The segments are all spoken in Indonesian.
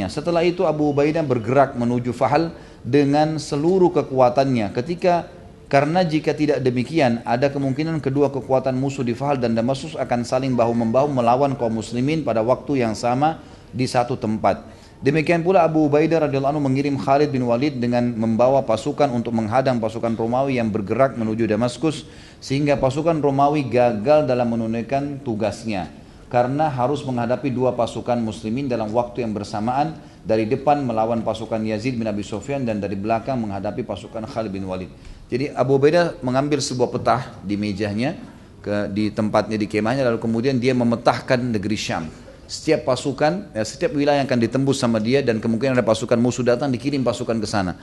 kekuatannya. Setelah itu Abu Ubaidah bergerak menuju Fahal dengan seluruh kekuatannya. Ketika karena jika tidak demikian, ada kemungkinan kedua kekuatan musuh di Fahal dan Damaskus akan saling bahu-membahu melawan kaum muslimin pada waktu yang sama di satu tempat. Demikian pula Abu Ubaidah radhiyallahu anhu mengirim Khalid bin Walid dengan membawa pasukan untuk menghadang pasukan Romawi yang bergerak menuju Damaskus sehingga pasukan Romawi gagal dalam menunaikan tugasnya karena harus menghadapi dua pasukan muslimin dalam waktu yang bersamaan dari depan melawan pasukan Yazid bin Abi Sufyan dan dari belakang menghadapi pasukan Khalid bin Walid. Jadi Abu Ubaidah mengambil sebuah petah di mejanya ke, di tempatnya di kemahnya lalu kemudian dia memetahkan negeri Syam. Setiap pasukan, ya, setiap wilayah yang akan ditembus sama dia dan kemungkinan ada pasukan musuh datang dikirim pasukan ke sana.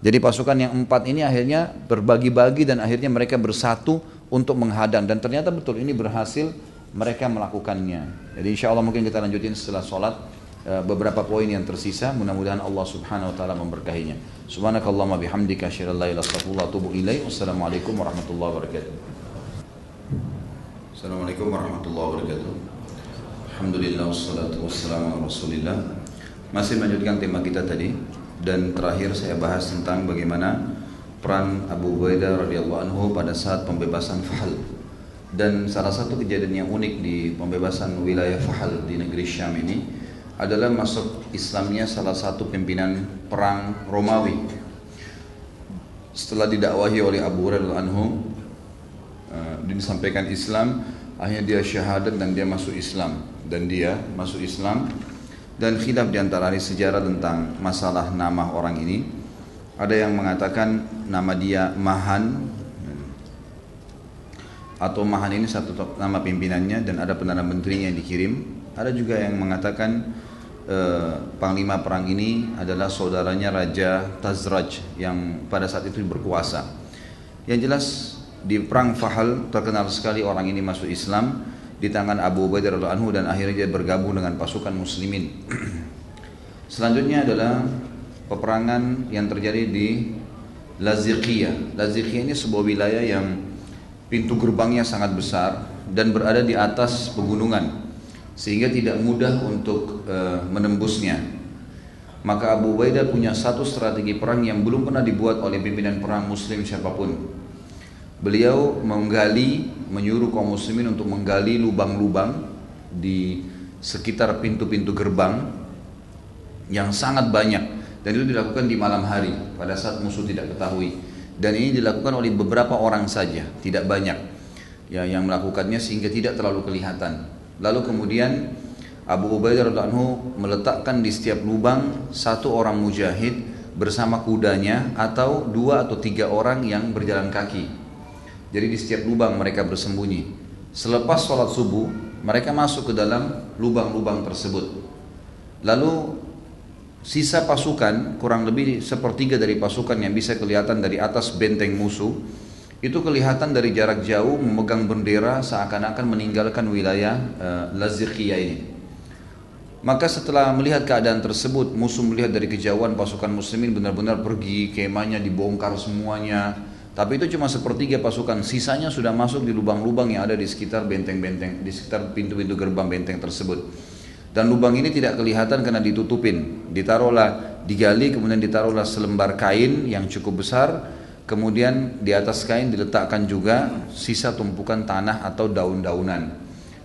Jadi pasukan yang empat ini akhirnya berbagi-bagi dan akhirnya mereka bersatu untuk menghadang dan ternyata betul ini berhasil mereka melakukannya. Jadi insya Allah mungkin kita lanjutin setelah sholat Eh, beberapa poin yang tersisa mudah-mudahan Allah Subhanahu wa taala memberkahinya. Subhanakallahumma bihamdika asyhadu an la ilaha illa. Wassalamualaikum warahmatullahi wabarakatuh. Assalamualaikum warahmatullahi wabarakatuh. Alhamdulillah wassalatu wassalamu ala Rasulillah. Masih melanjutkan tema kita tadi dan terakhir saya bahas tentang bagaimana peran Abu Ubaidah radhiyallahu anhu pada saat pembebasan Fahal. Dan salah satu kejadian yang unik di pembebasan wilayah Fahal di negeri Syam ini adalah masuk Islamnya salah satu pimpinan perang Romawi. Setelah didakwahi oleh Abu Hurairah anhu, uh, disampaikan Islam, akhirnya dia syahadat dan dia masuk Islam dan dia masuk Islam dan khilaf di antara sejarah tentang masalah nama orang ini. Ada yang mengatakan nama dia Mahan atau Mahan ini satu nama pimpinannya dan ada perdana menterinya yang dikirim. Ada juga yang mengatakan eh, panglima perang ini adalah saudaranya Raja Tazraj yang pada saat itu berkuasa. Yang jelas di perang Fahal terkenal sekali orang ini masuk Islam di tangan Abu Ubaidah radhiallahu anhu dan akhirnya dia bergabung dengan pasukan muslimin. Selanjutnya adalah peperangan yang terjadi di Laziqiyah. Laziqiyah ini sebuah wilayah yang pintu gerbangnya sangat besar dan berada di atas pegunungan sehingga tidak mudah untuk uh, menembusnya. Maka Abu Ubaidah punya satu strategi perang yang belum pernah dibuat oleh pimpinan perang muslim siapa pun. Beliau menggali, menyuruh kaum muslimin untuk menggali lubang-lubang di sekitar pintu-pintu gerbang yang sangat banyak dan itu dilakukan di malam hari pada saat musuh tidak ketahui dan ini dilakukan oleh beberapa orang saja tidak banyak ya yang melakukannya sehingga tidak terlalu kelihatan Lalu kemudian Abu Ubaidah radhiallahu meletakkan di setiap lubang satu orang mujahid bersama kudanya atau dua atau tiga orang yang berjalan kaki. Jadi di setiap lubang mereka bersembunyi. Selepas sholat subuh, mereka masuk ke dalam lubang-lubang tersebut. Lalu sisa pasukan kurang lebih sepertiga dari pasukan yang bisa kelihatan dari atas benteng musuh itu kelihatan dari jarak jauh memegang bendera seakan-akan meninggalkan wilayah uh, ini. Maka setelah melihat keadaan tersebut, musuh melihat dari kejauhan pasukan muslimin benar-benar pergi, kemahnya dibongkar semuanya. Tapi itu cuma sepertiga pasukan, sisanya sudah masuk di lubang-lubang yang ada di sekitar benteng-benteng, di sekitar pintu-pintu gerbang benteng tersebut. Dan lubang ini tidak kelihatan karena ditutupin. Ditaruhlah, digali, kemudian ditaruhlah selembar kain yang cukup besar, Kemudian di atas kain diletakkan juga sisa tumpukan tanah atau daun-daunan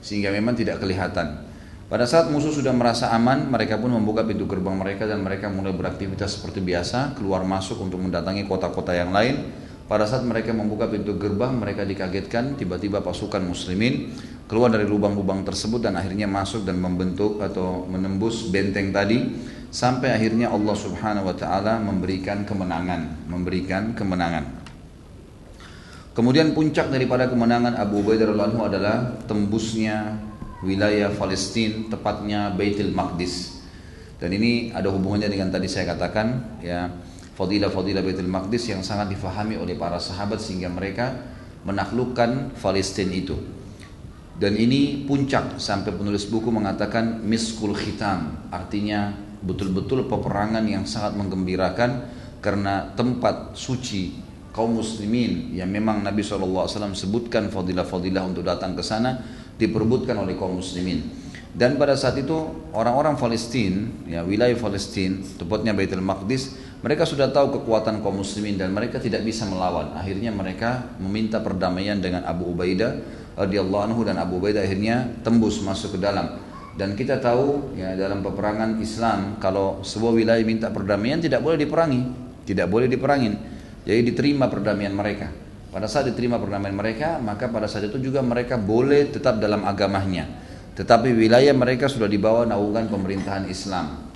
sehingga memang tidak kelihatan. Pada saat musuh sudah merasa aman, mereka pun membuka pintu gerbang mereka dan mereka mulai beraktivitas seperti biasa, keluar masuk untuk mendatangi kota-kota yang lain. Pada saat mereka membuka pintu gerbang, mereka dikagetkan tiba-tiba pasukan muslimin keluar dari lubang-lubang tersebut dan akhirnya masuk dan membentuk atau menembus benteng tadi sampai akhirnya Allah Subhanahu wa taala memberikan kemenangan, memberikan kemenangan. Kemudian puncak daripada kemenangan Abu Ubaidah radhiyallahu adalah tembusnya wilayah Palestina, tepatnya Baitul Maqdis. Dan ini ada hubungannya dengan tadi saya katakan ya fadilah-fadilah Baitul Maqdis yang sangat difahami oleh para sahabat sehingga mereka menaklukkan Palestina itu. Dan ini puncak sampai penulis buku mengatakan miskul khitam, artinya betul-betul peperangan yang sangat menggembirakan karena tempat suci kaum muslimin yang memang Nabi SAW sebutkan fadilah-fadilah untuk datang ke sana diperbutkan oleh kaum muslimin Dan pada saat itu orang-orang Palestina, ya wilayah Palestina, tepatnya Baitul Maqdis, mereka sudah tahu kekuatan kaum muslimin dan mereka tidak bisa melawan. Akhirnya mereka meminta perdamaian dengan Abu Ubaidah radhiyallahu anhu dan Abu Ubaidah akhirnya tembus masuk ke dalam. Dan kita tahu ya dalam peperangan Islam kalau sebuah wilayah minta perdamaian tidak boleh diperangi, tidak boleh diperangin. Jadi diterima perdamaian mereka. Pada saat diterima perdamaian mereka, maka pada saat itu juga mereka boleh tetap dalam agamanya tetapi wilayah mereka sudah dibawa naungan pemerintahan Islam.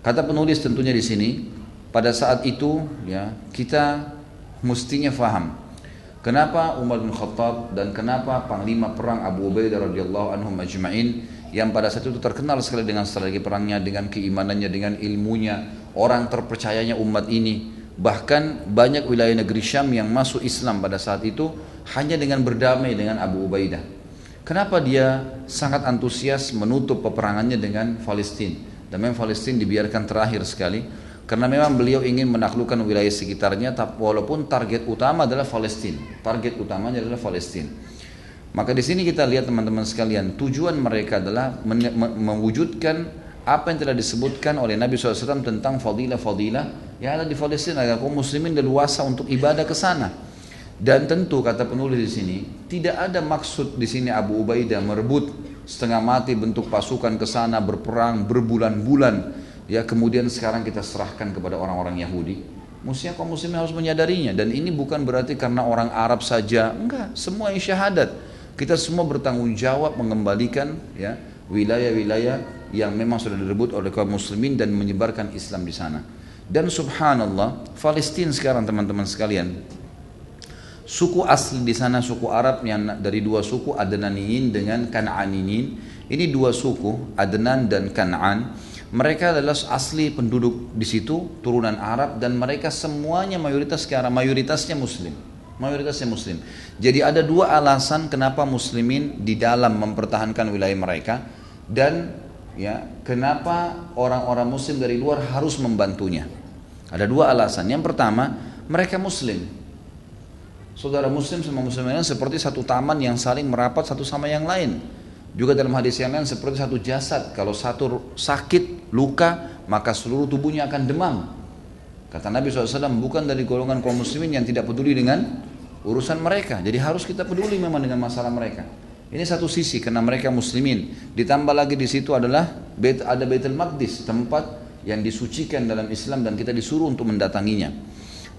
Kata penulis tentunya di sini, pada saat itu ya kita mestinya faham kenapa Umar bin Khattab dan kenapa panglima perang Abu Ubaidah radhiyallahu anhu majma'in yang pada saat itu terkenal sekali dengan strategi perangnya, dengan keimanannya, dengan ilmunya, orang terpercayanya umat ini. Bahkan banyak wilayah negeri Syam yang masuk Islam pada saat itu hanya dengan berdamai dengan Abu Ubaidah. Kenapa dia sangat antusias menutup peperangannya dengan Palestina? Dan memang Palestina dibiarkan terakhir sekali karena memang beliau ingin menaklukkan wilayah sekitarnya walaupun target utama adalah Palestina. Target utamanya adalah Palestina. Maka di sini kita lihat teman-teman sekalian, tujuan mereka adalah mewujudkan apa yang telah disebutkan oleh Nabi SAW tentang fadilah-fadilah yang ada di Palestina agar kaum muslimin leluasa untuk ibadah ke sana. Dan tentu kata penulis di sini, tidak ada maksud di sini Abu Ubaidah merebut setengah mati bentuk pasukan ke sana berperang berbulan-bulan. Ya kemudian sekarang kita serahkan kepada orang-orang Yahudi. Mestinya kaum muslimin harus menyadarinya dan ini bukan berarti karena orang Arab saja, enggak, semua yang syahadat. Kita semua bertanggung jawab mengembalikan ya wilayah-wilayah yang memang sudah direbut oleh kaum muslimin dan menyebarkan Islam di sana. Dan subhanallah, Palestina sekarang teman-teman sekalian, Suku asli di sana suku Arab yang dari dua suku Adnaniyin dengan Kan'aniyin. Ini dua suku Adnan dan Kan'an. Mereka adalah asli penduduk di situ turunan Arab dan mereka semuanya mayoritas sekarang mayoritasnya Muslim. Mayoritasnya Muslim. Jadi ada dua alasan kenapa Muslimin di dalam mempertahankan wilayah mereka dan ya kenapa orang-orang Muslim dari luar harus membantunya. Ada dua alasan. Yang pertama mereka Muslim saudara muslim sama muslim lain seperti satu taman yang saling merapat satu sama yang lain. Juga dalam hadis yang lain seperti satu jasad. Kalau satu sakit, luka, maka seluruh tubuhnya akan demam. Kata Nabi SAW, bukan dari golongan kaum muslimin yang tidak peduli dengan urusan mereka. Jadi harus kita peduli memang dengan masalah mereka. Ini satu sisi karena mereka muslimin. Ditambah lagi di situ adalah ada Baitul Maqdis, tempat yang disucikan dalam Islam dan kita disuruh untuk mendatanginya.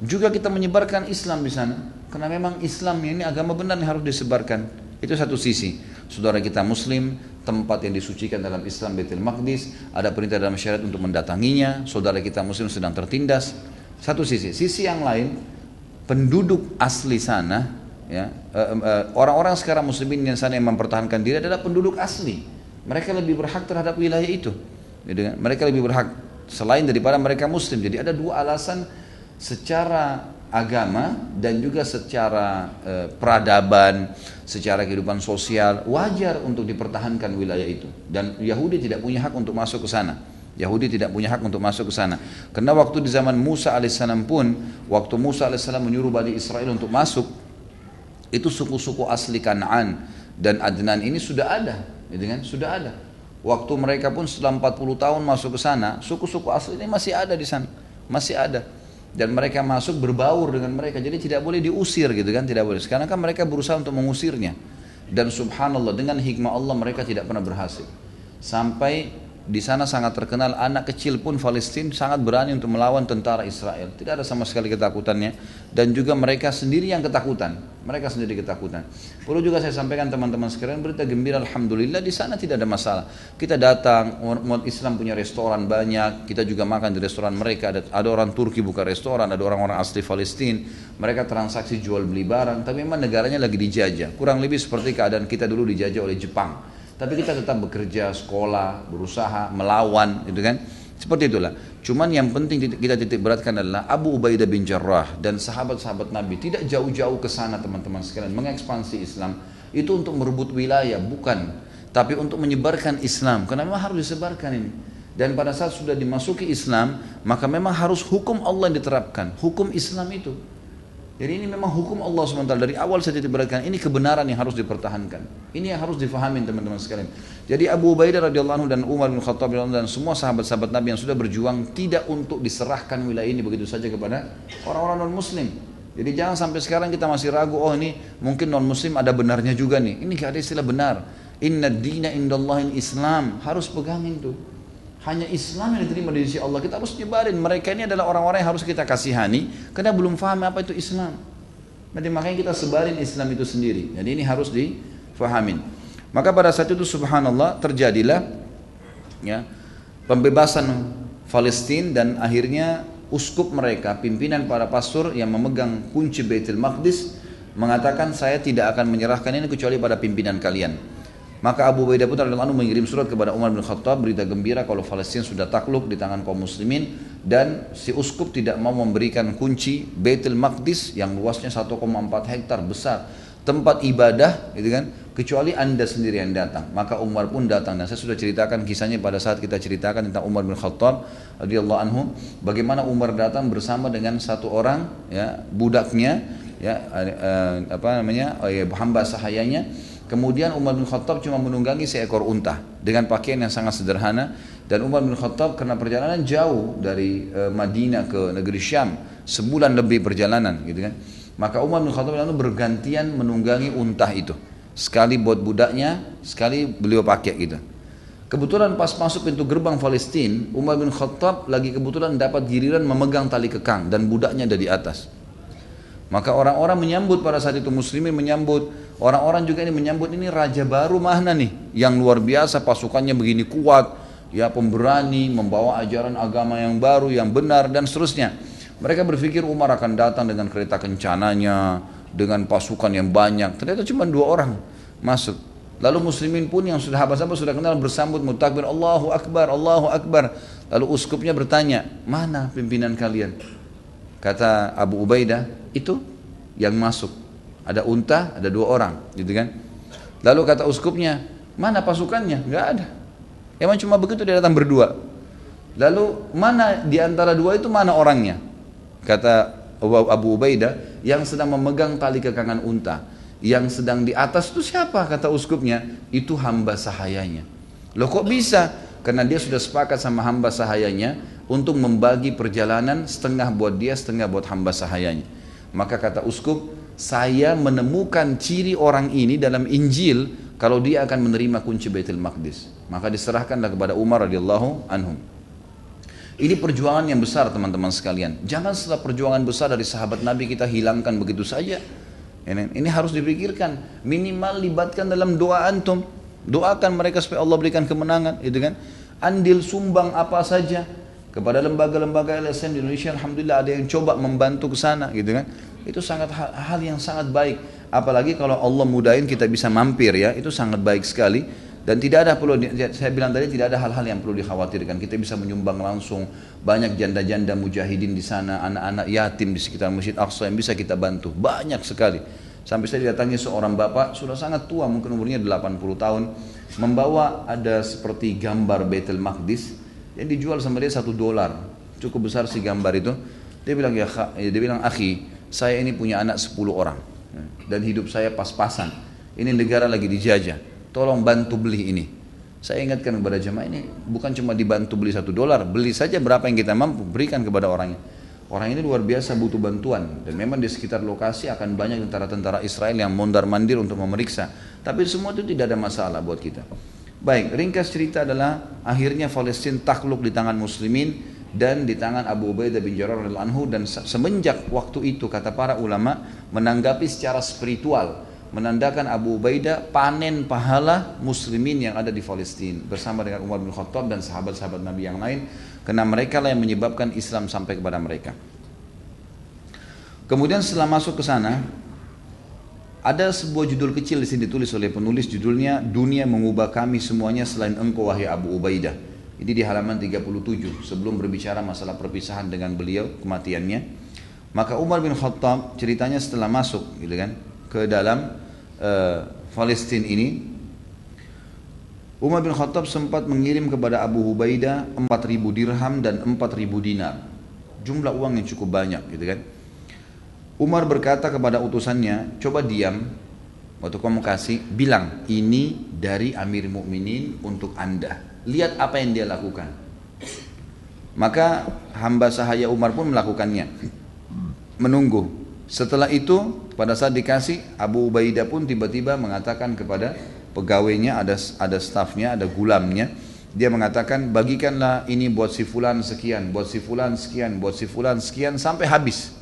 Juga kita menyebarkan Islam di sana. Karena memang Islam ini agama benar yang harus disebarkan. Itu satu sisi. Saudara kita muslim, tempat yang disucikan dalam Islam Baitul Maqdis, ada perintah dalam syariat untuk mendatanginya, saudara kita muslim sedang tertindas. Satu sisi. Sisi yang lain, penduduk asli sana, ya, eh, eh, orang-orang sekarang muslimin yang sana yang mempertahankan diri adalah penduduk asli. Mereka lebih berhak terhadap wilayah itu. Kan? Mereka lebih berhak selain daripada mereka muslim. Jadi ada dua alasan secara agama dan juga secara e, peradaban, secara kehidupan sosial wajar untuk dipertahankan wilayah itu dan Yahudi tidak punya hak untuk masuk ke sana. Yahudi tidak punya hak untuk masuk ke sana. Karena waktu di zaman Musa alaihissalam pun, waktu Musa alaihissalam menyuruh Bani Israel untuk masuk, itu suku-suku asli Kanaan dan Adnan ini sudah ada, gitu kan? Sudah ada. Waktu mereka pun setelah 40 tahun masuk ke sana, suku-suku asli ini masih ada di sana, masih ada dan mereka masuk berbaur dengan mereka. Jadi tidak boleh diusir gitu kan tidak boleh. Sekarang kan mereka berusaha untuk mengusirnya. Dan subhanallah dengan hikmah Allah mereka tidak pernah berhasil. Sampai di sana sangat terkenal anak kecil pun Palestina sangat berani untuk melawan tentara Israel. Tidak ada sama sekali ketakutannya dan juga mereka sendiri yang ketakutan. Mereka sendiri ketakutan. Perlu juga saya sampaikan teman-teman sekalian berita gembira alhamdulillah di sana tidak ada masalah. Kita datang umat Islam punya restoran banyak, kita juga makan di restoran mereka. Ada, ada orang Turki buka restoran, ada orang-orang asli Palestina. Mereka transaksi jual beli barang, tapi memang negaranya lagi dijajah. Kurang lebih seperti keadaan kita dulu dijajah oleh Jepang tapi kita tetap bekerja, sekolah, berusaha, melawan, gitu kan? Seperti itulah. Cuman yang penting kita titik beratkan adalah Abu Ubaidah bin Jarrah dan sahabat-sahabat Nabi tidak jauh-jauh ke sana teman-teman sekalian mengekspansi Islam itu untuk merebut wilayah bukan, tapi untuk menyebarkan Islam. Karena memang harus disebarkan ini. Dan pada saat sudah dimasuki Islam, maka memang harus hukum Allah yang diterapkan, hukum Islam itu. Jadi ini memang hukum Allah SWT dari awal saja diperhatikan ini kebenaran yang harus dipertahankan. Ini yang harus difahamin teman-teman sekalian. Jadi Abu Ubaidah radhiyallahu anhu dan Umar bin Khattab dan semua sahabat-sahabat Nabi yang sudah berjuang tidak untuk diserahkan wilayah ini begitu saja kepada orang-orang non muslim. Jadi jangan sampai sekarang kita masih ragu, oh ini mungkin non muslim ada benarnya juga nih. Ini gak ada istilah benar. Inna dina indallahin Islam. Harus pegangin tuh. Hanya Islam yang diterima di sisi Allah. Kita harus nyebarin. Mereka ini adalah orang-orang yang harus kita kasihani. Karena belum paham apa itu Islam. Jadi makanya kita sebarin Islam itu sendiri. Jadi ini harus difahamin. Maka pada saat itu subhanallah terjadilah ya pembebasan Palestina dan akhirnya uskup mereka, pimpinan para pastor yang memegang kunci Baitul Maqdis mengatakan saya tidak akan menyerahkan ini kecuali pada pimpinan kalian. Maka Abu Ubaidah pun radhiyallahu anhu mengirim surat kepada Umar bin Khattab berita gembira kalau Palestina sudah takluk di tangan kaum muslimin dan si uskup tidak mau memberikan kunci Baitul Maqdis yang luasnya 1,4 hektar besar tempat ibadah gitu kan? Kecuali anda sendiri yang datang. Maka Umar pun datang. Dan saya sudah ceritakan kisahnya pada saat kita ceritakan tentang Umar bin Khattab radhiyallahu anhu bagaimana Umar datang bersama dengan satu orang ya budaknya ya eh, apa namanya oh ya, hamba sahayanya Kemudian Umar bin Khattab cuma menunggangi seekor unta dengan pakaian yang sangat sederhana. Dan Umar bin Khattab karena perjalanan jauh dari e, Madinah ke negeri Syam sebulan lebih perjalanan gitu kan. Maka Umar bin Khattab lalu bergantian menunggangi unta itu. Sekali buat budaknya sekali beliau pakai gitu. Kebetulan pas masuk pintu gerbang Palestina Umar bin Khattab lagi kebetulan dapat giliran memegang tali kekang dan budaknya ada di atas maka orang-orang menyambut pada saat itu muslimin menyambut Orang-orang juga ini menyambut ini raja baru mana nih yang luar biasa pasukannya begini kuat, ya pemberani, membawa ajaran agama yang baru, yang benar dan seterusnya. Mereka berpikir Umar akan datang dengan kereta kencananya, dengan pasukan yang banyak. Ternyata cuma dua orang masuk. Lalu muslimin pun yang sudah sahabat sudah kenal bersambut mutakbir Allahu Akbar, Allahu Akbar. Lalu uskupnya bertanya, mana pimpinan kalian? Kata Abu Ubaidah, itu yang masuk. Ada unta, ada dua orang, gitu kan? Lalu kata uskupnya, mana pasukannya? Enggak ada. Emang cuma begitu dia datang berdua. Lalu mana di antara dua itu mana orangnya? Kata Abu Ubaidah yang sedang memegang tali kekangan unta. Yang sedang di atas itu siapa? Kata uskupnya, itu hamba sahayanya. Loh kok bisa? Karena dia sudah sepakat sama hamba sahayanya untuk membagi perjalanan setengah buat dia, setengah buat hamba sahayanya. Maka kata uskup, saya menemukan ciri orang ini dalam Injil kalau dia akan menerima kunci Baitul Maqdis. Maka diserahkanlah kepada Umar radhiyallahu anhum. Ini perjuangan yang besar teman-teman sekalian. Jangan setelah perjuangan besar dari sahabat Nabi kita hilangkan begitu saja. Ini, ini harus dipikirkan. Minimal libatkan dalam doa antum. Doakan mereka supaya Allah berikan kemenangan, gitu kan? Andil sumbang apa saja kepada lembaga-lembaga LSM di Indonesia. Alhamdulillah ada yang coba membantu ke sana, gitu kan? itu sangat hal, hal yang sangat baik. Apalagi kalau Allah mudahin kita bisa mampir ya. Itu sangat baik sekali. Dan tidak ada perlu saya bilang tadi tidak ada hal-hal yang perlu dikhawatirkan. Kita bisa menyumbang langsung banyak janda-janda mujahidin di sana anak-anak yatim di sekitar Masjid Aqsa yang bisa kita bantu. Banyak sekali. Sampai saya didatangi seorang bapak sudah sangat tua mungkin umurnya 80 tahun membawa ada seperti gambar Baitul Maqdis yang dijual sama dia satu dolar cukup besar si gambar itu dia bilang ya dia bilang akhi saya ini punya anak 10 orang dan hidup saya pas-pasan. Ini negara lagi dijajah. Tolong bantu beli ini. Saya ingatkan kepada jemaah ini bukan cuma dibantu beli satu dolar, beli saja berapa yang kita mampu berikan kepada orangnya. Orang ini luar biasa butuh bantuan dan memang di sekitar lokasi akan banyak tentara-tentara Israel yang mondar mandir untuk memeriksa. Tapi semua itu tidak ada masalah buat kita. Baik, ringkas cerita adalah akhirnya Palestina takluk di tangan muslimin dan di tangan Abu Ubaidah bin Jarrah anhu dan semenjak waktu itu kata para ulama menanggapi secara spiritual menandakan Abu Ubaidah panen pahala muslimin yang ada di Palestina bersama dengan Umar bin Khattab dan sahabat-sahabat Nabi yang lain karena mereka lah yang menyebabkan Islam sampai kepada mereka. Kemudian setelah masuk ke sana ada sebuah judul kecil di sini ditulis oleh penulis judulnya Dunia mengubah kami semuanya selain engkau wahai Abu Ubaidah. Ini di halaman 37 sebelum berbicara masalah perpisahan dengan beliau kematiannya. Maka Umar bin Khattab ceritanya setelah masuk gitu kan ke dalam uh, Palestina ini Umar bin Khattab sempat mengirim kepada Abu Hubaidah 4000 dirham dan 4000 dinar. Jumlah uang yang cukup banyak gitu kan. Umar berkata kepada utusannya, coba diam, waktu kamu kasih, bilang ini dari Amir Mukminin untuk anda. Lihat apa yang dia lakukan. Maka hamba sahaya Umar pun melakukannya. Menunggu. Setelah itu, pada saat dikasih, Abu Ubaidah pun tiba-tiba mengatakan kepada pegawainya, ada ada stafnya, ada gulamnya, dia mengatakan bagikanlah ini buat si fulan sekian, buat si fulan sekian, buat si fulan sekian sampai habis.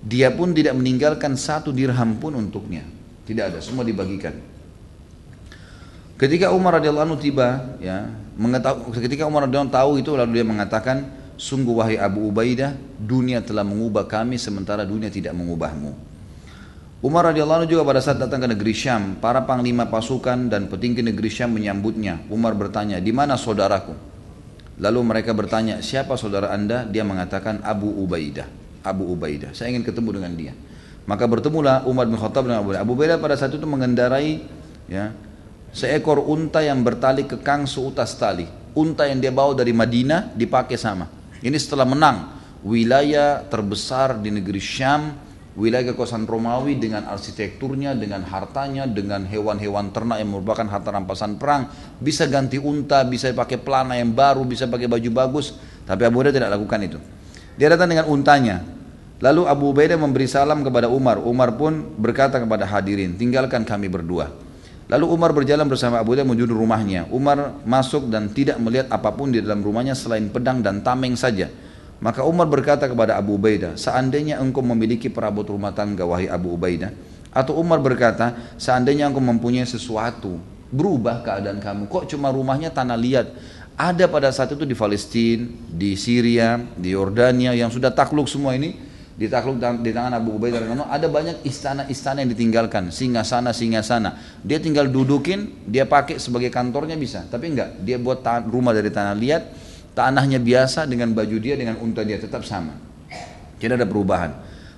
Dia pun tidak meninggalkan satu dirham pun untuknya. Tidak ada, semua dibagikan. Ketika Umar radhiyallahu anhu tiba, ya, mengetahui, ketika Umar radhiyallahu tahu itu lalu dia mengatakan, sungguh wahai Abu Ubaidah, dunia telah mengubah kami sementara dunia tidak mengubahmu. Umar radhiyallahu juga pada saat datang ke negeri Syam, para panglima pasukan dan petinggi negeri Syam menyambutnya. Umar bertanya, di mana saudaraku? Lalu mereka bertanya, siapa saudara anda? Dia mengatakan Abu Ubaidah. Abu Ubaidah. Saya ingin ketemu dengan dia. Maka bertemulah Umar bin Khattab dengan Abu Ubaidah. Abu Ubaidah pada saat itu mengendarai ya, seekor unta yang bertali kekang seutas tali. Unta yang dia bawa dari Madinah dipakai sama. Ini setelah menang wilayah terbesar di negeri Syam, wilayah kekuasaan Romawi dengan arsitekturnya, dengan hartanya, dengan hewan-hewan ternak yang merupakan harta rampasan perang, bisa ganti unta, bisa pakai pelana yang baru, bisa pakai baju bagus, tapi Abu Ubaidah tidak lakukan itu. Dia datang dengan untanya. Lalu Abu Ubaidah memberi salam kepada Umar. Umar pun berkata kepada hadirin, tinggalkan kami berdua. Lalu Umar berjalan bersama Abu Ubaidah menuju rumahnya. Umar masuk dan tidak melihat apa pun di dalam rumahnya selain pedang dan tameng saja. Maka Umar berkata kepada Abu Ubaidah, seandainya engkau memiliki perabot rumah tangga wahai Abu Ubaidah, atau Umar berkata, seandainya engkau mempunyai sesuatu, berubah keadaan kamu. Kok cuma rumahnya tanah liat? Ada pada saat itu di Palestina, di Syria, di Yordania yang sudah takluk semua ini ditakluk di tangan Abu Ubaidah radhiyallahu ada banyak istana-istana yang ditinggalkan, singa sana, singa sana. Dia tinggal dudukin, dia pakai sebagai kantornya bisa, tapi enggak, dia buat rumah dari tanah liat, tanahnya biasa dengan baju dia dengan unta dia tetap sama. Tidak ada perubahan.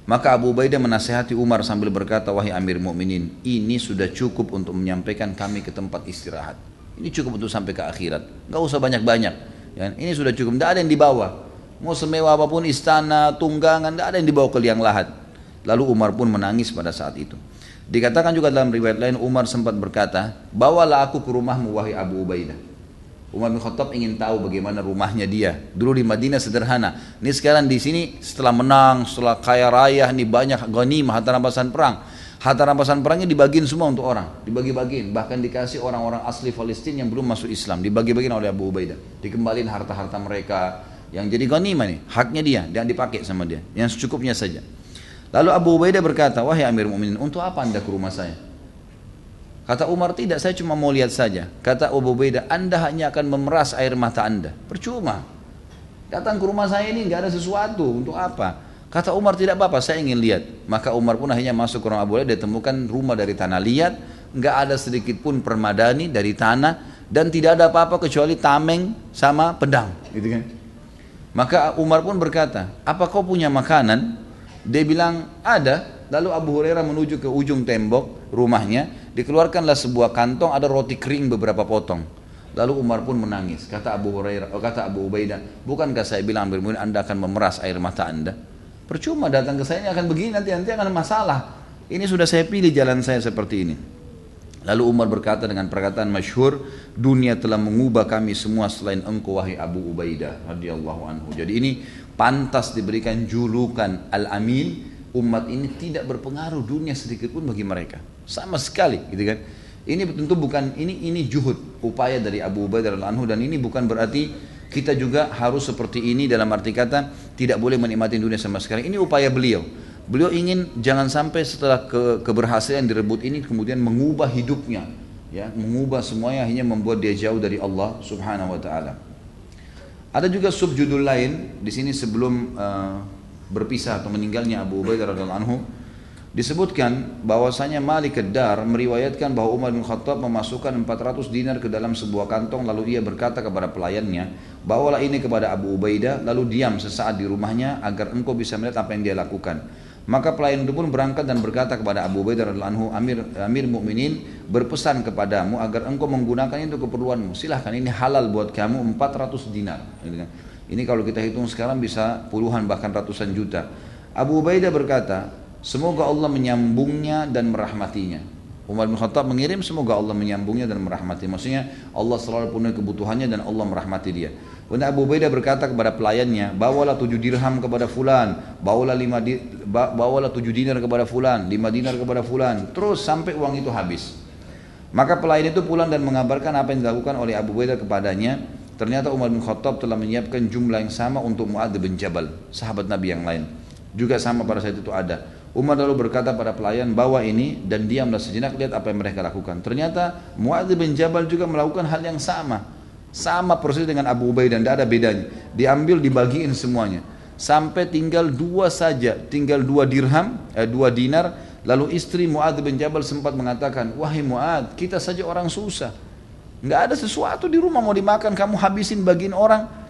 Maka Abu Ubaidah menasehati Umar sambil berkata, "Wahai Amir Mukminin, ini sudah cukup untuk menyampaikan kami ke tempat istirahat." Ini cukup untuk sampai ke akhirat. Nggak usah banyak-banyak. Ya, ini sudah cukup. Tidak ada yang dibawa. Mau semewah apa pun istana, tunggangan, tidak ada yang dibawa ke liang lahat. Lalu Umar pun menangis pada saat itu. Dikatakan juga dalam riwayat lain Umar sempat berkata, bawalah aku ke rumahmu wahai Abu Ubaidah. Umar bin Khattab ingin tahu bagaimana rumahnya dia. Dulu di Madinah sederhana. Ini sekarang di sini setelah menang, setelah kaya raya, ini banyak ghanimah harta rampasan perang. Harta rampasan perangnya dibagiin semua untuk orang, dibagi-bagiin, bahkan dikasih orang-orang asli Palestina yang belum masuk Islam, dibagi-bagiin oleh Abu Ubaidah, dikembalin harta-harta mereka yang jadi ghanimah nih, haknya dia, dan dipakai sama dia, yang secukupnya saja. Lalu Abu Ubaidah berkata, wahai Amir Mu'minin, untuk apa anda ke rumah saya? Kata Umar, tidak, saya cuma mau lihat saja. Kata Abu Ubaidah, anda hanya akan memeras air mata anda. Percuma. Datang ke rumah saya ini nggak ada sesuatu, untuk apa? Kata Umar tidak apa-apa, saya ingin lihat. Maka Umar pun akhirnya masuk ke rumah Abu Hurairah, dia temukan rumah dari tanah liat, nggak ada sedikit pun permadani dari tanah, dan tidak ada apa-apa kecuali tameng sama pedang, gitu kan? Maka Umar pun berkata, apa kau punya makanan? Dia bilang ada. Lalu Abu Hurairah menuju ke ujung tembok rumahnya, dikeluarkanlah sebuah kantong ada roti kering beberapa potong. Lalu Umar pun menangis. Kata Abu Hurairah, oh, kata Abu Ubaidah, bukankah saya bilang Amir Anda akan memeras air mata Anda? Percuma datang ke saya ini akan begini nanti nanti akan masalah. Ini sudah saya pilih jalan saya seperti ini. Lalu Umar berkata dengan perkataan masyhur, dunia telah mengubah kami semua selain engkau wahai Abu Ubaidah radhiyallahu anhu. Jadi ini pantas diberikan julukan Al-Amin. Umat ini tidak berpengaruh dunia sedikit pun bagi mereka. Sama sekali, gitu kan. Ini tentu bukan ini ini juhud upaya dari Abu Ubaidah radhiyallahu anhu dan ini bukan berarti kita juga harus seperti ini dalam arti kata tidak boleh menikmati dunia sama sekali. Ini upaya beliau. Beliau ingin jangan sampai setelah ke, keberhasilan direbut ini kemudian mengubah hidupnya, ya, mengubah semuanya hanya membuat dia jauh dari Allah Subhanahu wa taala. Ada juga subjudul lain di sini sebelum uh, berpisah atau meninggalnya Abu Ubaidah radhiyallahu anhu Disebutkan bahwasanya Malik Ad-Dar meriwayatkan bahwa Umar bin Khattab memasukkan 400 dinar ke dalam sebuah kantong lalu ia berkata kepada pelayannya, "Bawalah ini kepada Abu Ubaidah lalu diam sesaat di rumahnya agar engkau bisa melihat apa yang dia lakukan." Maka pelayan itu pun berangkat dan berkata kepada Abu Ubaidah radhiyallahu anhu, "Amir Amir Mukminin berpesan kepadamu agar engkau menggunakan itu keperluanmu. Silahkan ini halal buat kamu 400 dinar." Ini kalau kita hitung sekarang bisa puluhan bahkan ratusan juta. Abu Ubaidah berkata, Semoga Allah menyambungnya dan merahmatinya. Umar bin Khattab mengirim semoga Allah menyambungnya dan merahmati. Maksudnya Allah selalu penuhi kebutuhannya dan Allah merahmati dia. Kemudian Abu Ubaidah berkata kepada pelayannya, bawalah tujuh dirham kepada fulan, bawalah lima di, bawalah tujuh dinar kepada fulan, lima dinar kepada fulan, terus sampai uang itu habis. Maka pelayan itu pulang dan mengabarkan apa yang dilakukan oleh Abu Ubaidah kepadanya. Ternyata Umar bin Khattab telah menyiapkan jumlah yang sama untuk Muadz bin Jabal, sahabat Nabi yang lain. Juga sama pada saat itu ada. Umar lalu berkata pada pelayan bawa ini dan diamlah sejenak lihat apa yang mereka lakukan. Ternyata Muadz bin Jabal juga melakukan hal yang sama. Sama persis dengan Abu Ubaidah tidak ada bedanya. Diambil dibagiin semuanya. Sampai tinggal dua saja, tinggal dua dirham, eh, dua dinar. Lalu istri Muadz bin Jabal sempat mengatakan, wahai Muadz, kita saja orang susah. Nggak ada sesuatu di rumah mau dimakan, kamu habisin bagiin orang.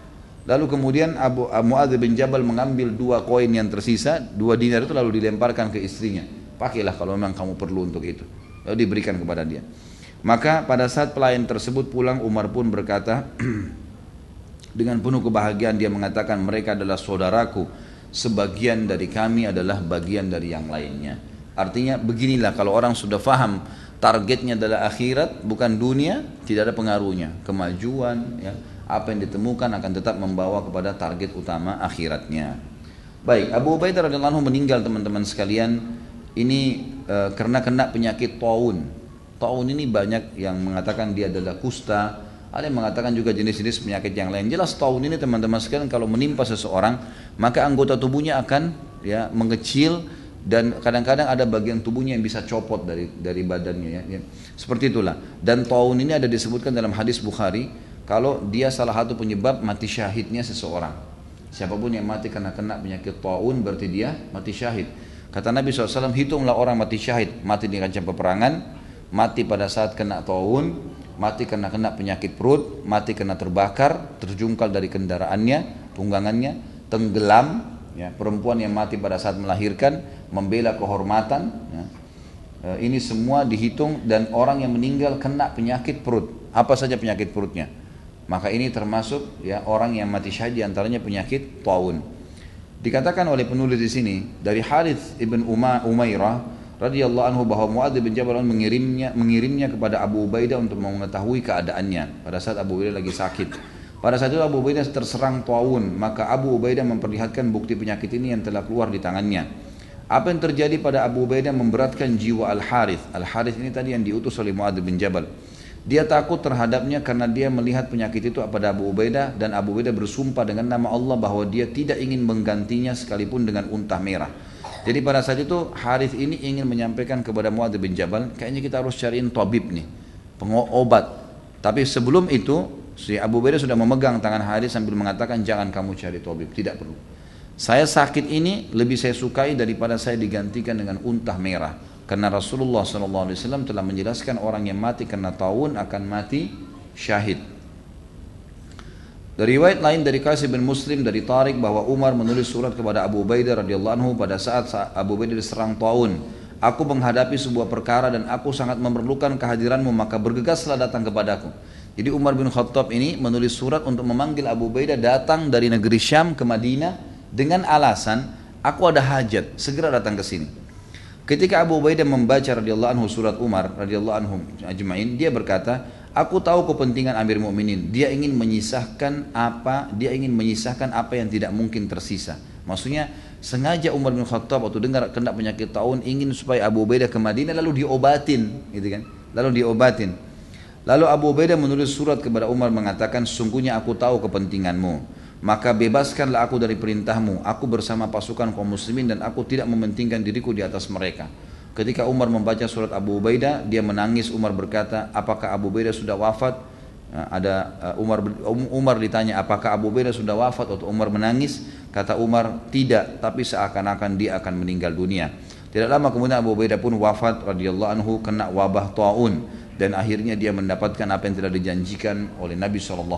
Lalu kemudian Abu Muadz bin Jabal mengambil dua koin yang tersisa, dua dinar itu lalu dilemparkan ke istrinya. Pakailah kalau memang kamu perlu untuk itu. Lalu diberikan kepada dia. Maka pada saat pelayan tersebut pulang Umar pun berkata dengan penuh kebahagiaan dia mengatakan mereka adalah saudaraku. Sebagian dari kami adalah bagian dari yang lainnya. Artinya beginilah kalau orang sudah faham targetnya adalah akhirat bukan dunia tidak ada pengaruhnya kemajuan ya apa yang ditemukan akan tetap membawa kepada target utama akhiratnya. Baik, Abu Ubaidah radhiyallahu anhu meninggal teman-teman sekalian ini e, karena kena penyakit taun. Taun ini banyak yang mengatakan dia adalah kusta, ada yang mengatakan juga jenis-jenis penyakit yang lain. Jelas taun ini teman-teman sekalian kalau menimpa seseorang, maka anggota tubuhnya akan ya mengecil dan kadang-kadang ada bagian tubuhnya yang bisa copot dari dari badannya ya, ya. Seperti itulah. Dan taun ini ada disebutkan dalam hadis Bukhari kalau dia salah satu penyebab mati syahidnya seseorang. Siapa pun yang mati karena kena penyakit taun berarti dia mati syahid. Kata Nabi SAW, hitunglah orang mati syahid, mati di kancah peperangan, mati pada saat kena taun, mati karena kena penyakit perut, mati karena terbakar, terjungkal dari kendaraannya, tunggangannya, tenggelam, ya, perempuan yang mati pada saat melahirkan, membela kehormatan, ya. E, ini semua dihitung dan orang yang meninggal kena penyakit perut. Apa saja penyakit perutnya? Maka ini termasuk ya orang yang mati syahid di antaranya penyakit taun. Dikatakan oleh penulis di sini dari Harith ibn Uma, Umairah radhiyallahu anhu bahwa Muadz bin Jabal mengirimnya mengirimnya kepada Abu Ubaidah untuk mengetahui keadaannya pada saat Abu Ubaidah lagi sakit. Pada saat itu Abu Ubaidah terserang taun, maka Abu Ubaidah memperlihatkan bukti penyakit ini yang telah keluar di tangannya. Apa yang terjadi pada Abu Ubaidah memberatkan jiwa Al Harith. Al Harith ini tadi yang diutus oleh Muadz bin Jabal. Dia takut terhadapnya karena dia melihat penyakit itu pada Abu Ubaidah dan Abu Ubaidah bersumpah dengan nama Allah bahwa dia tidak ingin menggantinya sekalipun dengan unta merah. Jadi pada saat itu Harith ini ingin menyampaikan kepada Muadz bin Jabal, kayaknya kita harus cariin tabib nih, pengobat. Tapi sebelum itu si Abu Ubaidah sudah memegang tangan Harith sambil mengatakan jangan kamu cari tabib, tidak perlu. Saya sakit ini lebih saya sukai daripada saya digantikan dengan unta merah. Karena Rasulullah SAW telah menjelaskan orang yang mati karena taun akan mati syahid. Dari riwayat lain dari Qasib bin Muslim dari Tariq bahwa Umar menulis surat kepada Abu Ubaidah radhiyallahu anhu pada saat Abu Ubaidah diserang taun. Aku menghadapi sebuah perkara dan aku sangat memerlukan kehadiranmu maka bergegaslah datang kepadaku. Jadi Umar bin Khattab ini menulis surat untuk memanggil Abu Ubaidah datang dari negeri Syam ke Madinah dengan alasan aku ada hajat segera datang ke sini. Ketika Abu Ubaidah membaca radhiyallahu anhu surat Umar radhiyallahu anhu ajmain, dia berkata, "Aku tahu kepentingan Amir Mukminin. Dia ingin menyisahkan apa? Dia ingin menyisahkan apa yang tidak mungkin tersisa." Maksudnya sengaja Umar bin Khattab waktu dengar kena penyakit tahun ingin supaya Abu Ubaidah ke Madinah lalu diobatin, gitu kan? Lalu diobatin. Lalu Abu Ubaidah menulis surat kepada Umar mengatakan, "Sungguhnya aku tahu kepentinganmu." Maka bebaskanlah aku dari perintahmu. Aku bersama pasukan kaum muslimin dan aku tidak mementingkan diriku di atas mereka. Ketika Umar membaca surat Abu Ubaidah dia menangis. Umar berkata apakah Abu Ubaidah sudah wafat? Nah, ada uh, Umar um, Umar ditanya apakah Abu Ubaidah sudah wafat? Atau Umar menangis kata Umar tidak tapi seakan-akan dia akan meninggal dunia. Tidak lama kemudian Abu Ubaidah pun wafat radhiyallahu anhu kena wabah taun dan akhirnya dia mendapatkan apa yang telah dijanjikan oleh Nabi SAW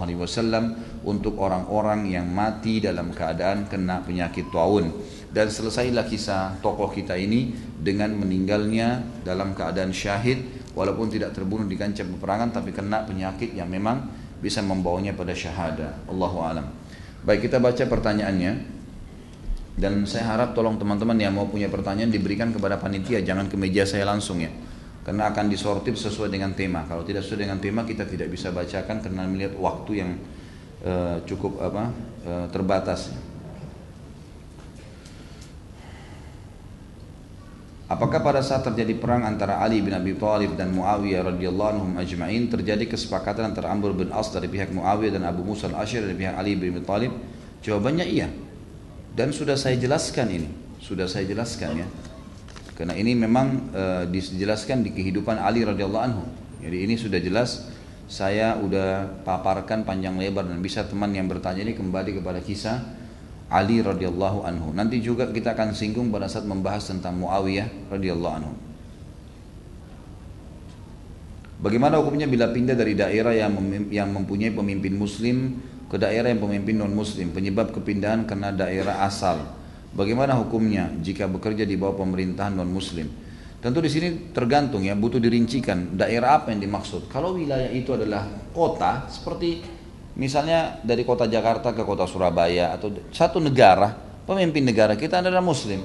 untuk orang-orang yang mati dalam keadaan kena penyakit taun. Dan selesailah kisah tokoh kita ini dengan meninggalnya dalam keadaan syahid walaupun tidak terbunuh di kancah peperangan tapi kena penyakit yang memang bisa membawanya pada syahada. Allahu alam. Baik kita baca pertanyaannya. Dan saya harap tolong teman-teman yang mau punya pertanyaan diberikan kepada panitia, jangan ke meja saya langsung ya. Karena akan disortir sesuai dengan tema. Kalau tidak sesuai dengan tema kita tidak bisa bacakan karena melihat waktu yang uh, cukup apa uh, terbatas. Apakah pada saat terjadi perang antara Ali bin Abi Thalib dan Muawiyah radhiyallahu anhum ajma'in terjadi kesepakatan antara Amr bin As dari pihak Muawiyah dan Abu Musa al-Asy'ari dari pihak Ali bin Abi Thalib? Jawabannya iya. Dan sudah saya jelaskan ini, sudah saya jelaskan ya. Karena ini memang e, dijelaskan di kehidupan Ali radhiyallahu anhu. Jadi ini sudah jelas saya udah paparkan panjang lebar dan bisa teman yang bertanya ini kembali kepada kisah Ali radhiyallahu anhu. Nanti juga kita akan singgung pada saat membahas tentang Muawiyah radhiyallahu anhu. Bagaimana hukumnya bila pindah dari daerah yang yang mempunyai pemimpin muslim ke daerah yang pemimpin non muslim penyebab kepindahan karena daerah asal. Bagaimana hukumnya jika bekerja di bawah pemerintahan non muslim? Tentu di sini tergantung ya, butuh dirincikan daerah apa yang dimaksud. Kalau wilayah itu adalah kota seperti Misalnya dari kota Jakarta ke kota Surabaya atau satu negara, pemimpin negara kita adalah muslim.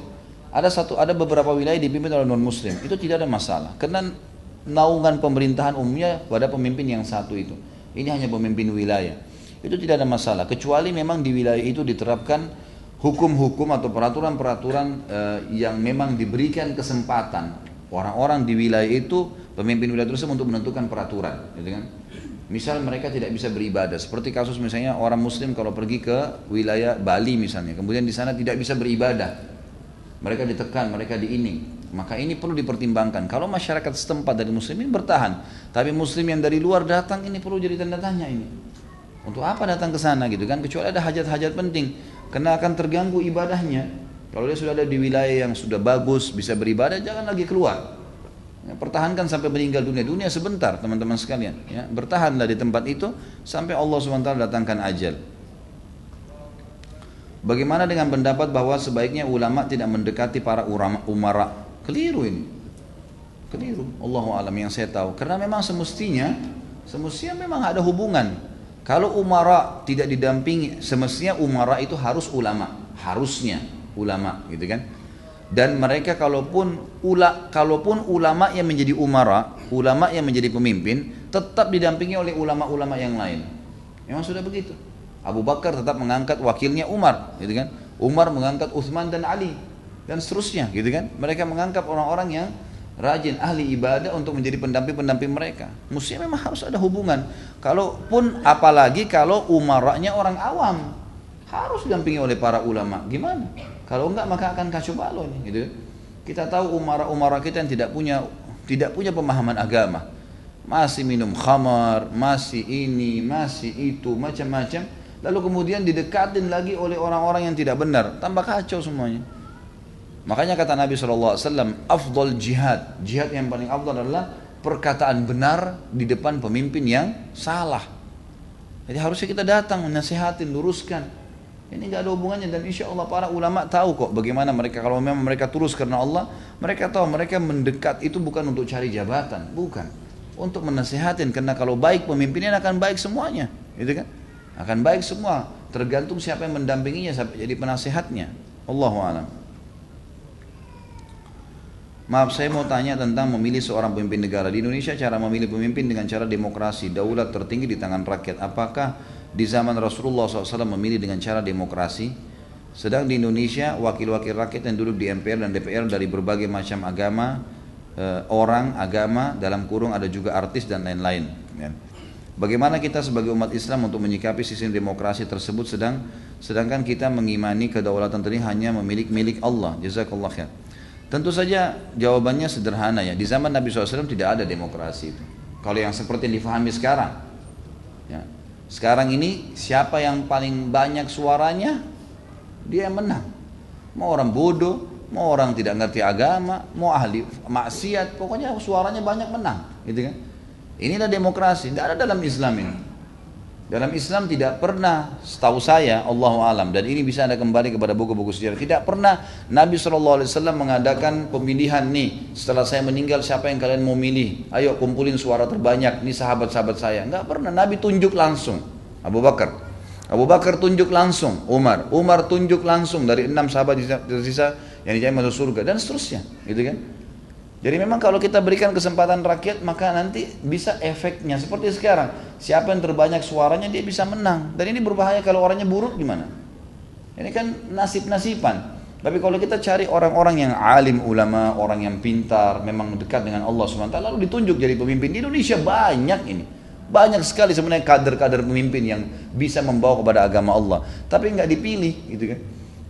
Ada satu ada beberapa wilayah dipimpin oleh non muslim. Itu tidak ada masalah. Karena naungan pemerintahan umumnya pada pemimpin yang satu itu. Ini hanya pemimpin wilayah. Itu tidak ada masalah kecuali memang di wilayah itu diterapkan hukum-hukum atau peraturan-peraturan uh, yang memang diberikan kesempatan orang-orang di wilayah itu pemimpin wilayah tersebut untuk menentukan peraturan, gitu kan? Misal mereka tidak bisa beribadah, seperti kasus misalnya orang Muslim kalau pergi ke wilayah Bali misalnya, kemudian di sana tidak bisa beribadah, mereka ditekan, mereka diining, maka ini perlu dipertimbangkan. Kalau masyarakat setempat dari Muslimin bertahan, tapi Muslim yang dari luar datang ini perlu jadi tanda tanya ini. Untuk apa datang ke sana gitu kan? Kecuali ada hajat-hajat penting, karena akan terganggu ibadahnya. Kalau dia sudah ada di wilayah yang sudah bagus, bisa beribadah, jangan lagi keluar. Ya, pertahankan sampai meninggal dunia. Dunia sebentar teman-teman sekalian. Ya, bertahanlah di tempat itu sampai Allah SWT datangkan ajal. Bagaimana dengan pendapat bahwa sebaiknya ulama tidak mendekati para umara? Keliru ini. Keliru. Allah alam yang saya tahu. Karena memang semestinya, semestinya memang ada hubungan. Kalau umara tidak didampingi, semestinya umara itu harus ulama. Harusnya ulama, gitu kan? dan mereka kalaupun ula kalaupun ulama yang menjadi umara, ulama yang menjadi pemimpin tetap didampingi oleh ulama-ulama yang lain. Memang sudah begitu. Abu Bakar tetap mengangkat wakilnya Umar, gitu kan? Umar mengangkat Uthman dan Ali dan seterusnya, gitu kan? Mereka mengangkat orang-orang yang rajin ahli ibadah untuk menjadi pendamping-pendamping mereka. Mestinya memang harus ada hubungan. Kalaupun apalagi kalau umaranya orang awam harus didampingi oleh para ulama. Gimana? Kalau enggak maka akan kacau balau ini, gitu. Kita tahu umara-umara kita yang tidak punya tidak punya pemahaman agama. Masih minum khamar, masih ini, masih itu, macam-macam. Lalu kemudian didekatin lagi oleh orang-orang yang tidak benar, tambah kacau semuanya. Makanya kata Nabi SAW, afdol jihad, jihad yang paling afdal adalah perkataan benar di depan pemimpin yang salah. Jadi harusnya kita datang menasihatin, luruskan. Ini nggak ada hubungannya dan insya Allah para ulama tahu kok bagaimana mereka kalau memang mereka tulus karena Allah, mereka tahu mereka mendekat itu bukan untuk cari jabatan, bukan untuk menasehatin karena kalau baik pemimpinnya akan baik semuanya, gitu kan? Akan baik semua, tergantung siapa yang mendampinginya sampai jadi penasehatnya. Allahu a'lam. Maaf saya mau tanya tentang memilih seorang pemimpin negara di Indonesia cara memilih pemimpin dengan cara demokrasi daulat tertinggi di tangan rakyat apakah di zaman Rasulullah SAW memilih dengan cara demokrasi, sedang di Indonesia wakil-wakil rakyat yang duduk di MPR dan DPR dari berbagai macam agama, eh, orang, agama, dalam kurung ada juga artis dan lain-lain. Ya. Bagaimana kita sebagai umat Islam untuk menyikapi sistem demokrasi tersebut sedang sedangkan kita mengimani kedaulatan tadi hanya memiliki milik Allah. Jazakallah khair. Tentu saja jawabannya sederhana ya. Di zaman Nabi SAW tidak ada demokrasi itu. Kalau yang seperti yang difahami sekarang, ya, sekarang ini siapa yang paling banyak suaranya dia yang menang. Mau orang bodoh, mau orang tidak ngerti agama, mau ahli maksiat, pokoknya suaranya banyak menang, gitu kan? Inilah demokrasi, tidak ada dalam Islam ini. Dalam Islam tidak pernah, setahu saya, Allah alam, dan ini bisa anda kembali kepada buku-buku sejarah. Tidak pernah Nabi SAW mengadakan pemilihan nih, setelah saya meninggal siapa yang kalian mau milih? Ayo kumpulin suara terbanyak, nih sahabat-sahabat saya. Enggak pernah, Nabi tunjuk langsung. Abu Bakar. Abu Bakar tunjuk langsung Umar, Umar tunjuk langsung dari enam sahabat tersisa yang dijamin masuk surga dan seterusnya, gitu kan? Jadi memang kalau kita berikan kesempatan rakyat maka nanti bisa efeknya seperti sekarang. Siapa yang terbanyak suaranya dia bisa menang. Dan ini berbahaya kalau orangnya buruk gimana? Ini kan nasib-nasiban. Tapi kalau kita cari orang-orang yang alim ulama, orang yang pintar, memang dekat dengan Allah SWT, lalu ditunjuk jadi pemimpin di Indonesia banyak ini. Banyak sekali sebenarnya kader-kader pemimpin yang bisa membawa kepada agama Allah. Tapi nggak dipilih gitu kan.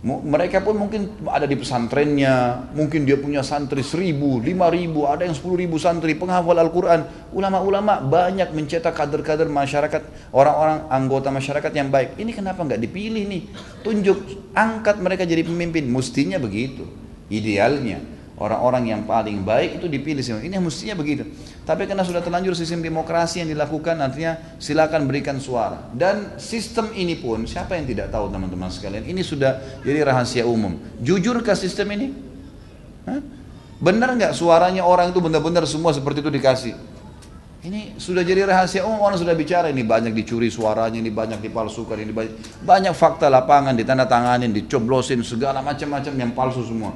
Mereka pun mungkin ada di pesantrennya, mungkin dia punya santri seribu, lima ribu, ada yang sepuluh ribu santri, penghafal Al-Quran. Ulama-ulama banyak mencetak kader-kader masyarakat, orang-orang anggota masyarakat yang baik. Ini kenapa nggak dipilih nih? Tunjuk, angkat mereka jadi pemimpin. Mestinya begitu, idealnya. Orang-orang yang paling baik itu dipilih. Ini mestinya begitu. Tapi karena sudah terlanjur sistem demokrasi yang dilakukan, nantinya silakan berikan suara. Dan sistem ini pun, siapa yang tidak tahu teman-teman sekalian, ini sudah jadi rahasia umum. Jujurkah sistem ini? Benar nggak suaranya orang itu benar-benar semua seperti itu dikasih? Ini sudah jadi rahasia umum orang sudah bicara ini banyak dicuri suaranya, ini banyak dipalsukan, ini banyak, banyak fakta lapangan ditandatanganin, dicoblosin segala macam-macam yang palsu semua.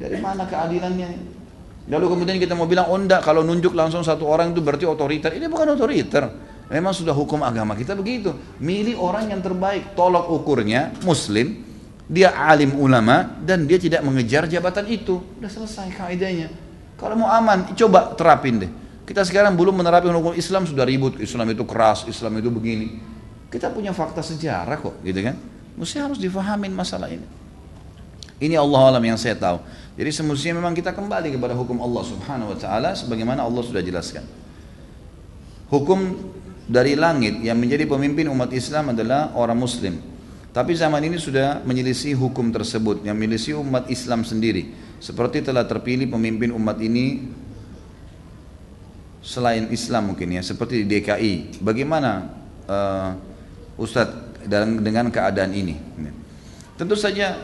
Dari mana keadilannya? Lalu kemudian kita mau bilang, oh enggak, kalau nunjuk langsung satu orang itu berarti otoriter. Ini bukan otoriter. Memang sudah hukum agama kita begitu. Milih orang yang terbaik. Tolok ukurnya, muslim, dia alim ulama, dan dia tidak mengejar jabatan itu. Sudah selesai kaidahnya. Kalau mau aman, coba terapin deh. Kita sekarang belum menerapkan hukum Islam, sudah ribut. Islam itu keras, Islam itu begini. Kita punya fakta sejarah kok, gitu kan. Mesti harus difahamin masalah ini. Ini Allah alam yang saya tahu. Jadi semestinya memang kita kembali kepada hukum Allah Subhanahu wa taala sebagaimana Allah sudah jelaskan. Hukum dari langit yang menjadi pemimpin umat Islam adalah orang muslim. Tapi zaman ini sudah menyelisih hukum tersebut yang menyelisih umat Islam sendiri. Seperti telah terpilih pemimpin umat ini selain Islam mungkin ya, seperti di DKI. Bagaimana uh, Ustadz dengan keadaan ini? Tentu saja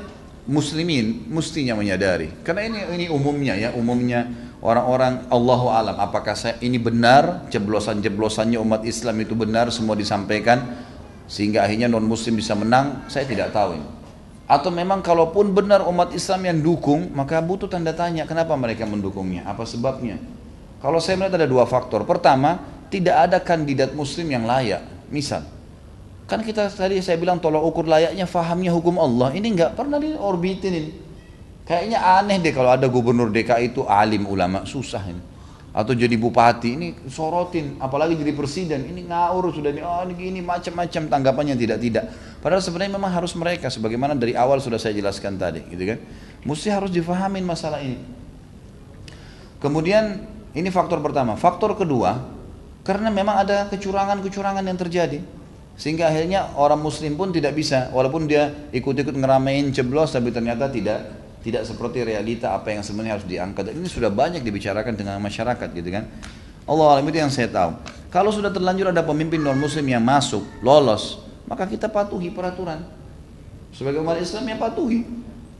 muslimin mestinya menyadari. Karena ini ini umumnya ya umumnya orang-orang Allahu alam. Apakah saya ini benar jeblosan-jeblosannya umat Islam itu benar semua disampaikan sehingga akhirnya non muslim bisa menang? Saya tidak tahu ini. Atau memang kalaupun benar umat Islam yang dukung maka butuh tanda tanya kenapa mereka mendukungnya? Apa sebabnya? Kalau saya melihat ada dua faktor. Pertama tidak ada kandidat muslim yang layak. Misal Kan kita tadi saya bilang tolak ukur layaknya fahamnya hukum Allah. Ini nggak pernah diorbitin ini. Kayaknya aneh deh kalau ada gubernur DKI itu alim ulama, susah ini. Atau jadi bupati, ini sorotin, apalagi jadi presiden, ini ngaur sudah ini, oh ini gini macam-macam tanggapannya tidak-tidak. Padahal sebenarnya memang harus mereka, sebagaimana dari awal sudah saya jelaskan tadi, gitu kan. Mesti harus difahamin masalah ini. Kemudian ini faktor pertama. Faktor kedua, karena memang ada kecurangan-kecurangan yang terjadi. Sehingga akhirnya orang muslim pun tidak bisa walaupun dia ikut-ikut ngeramein ceblos tapi ternyata tidak tidak seperti realita apa yang sebenarnya harus diangkat. Ini sudah banyak dibicarakan dengan masyarakat gitu kan. Allah alam itu yang saya tahu. Kalau sudah terlanjur ada pemimpin non muslim yang masuk, lolos, maka kita patuhi peraturan. Sebagai umat Islam ya patuhi.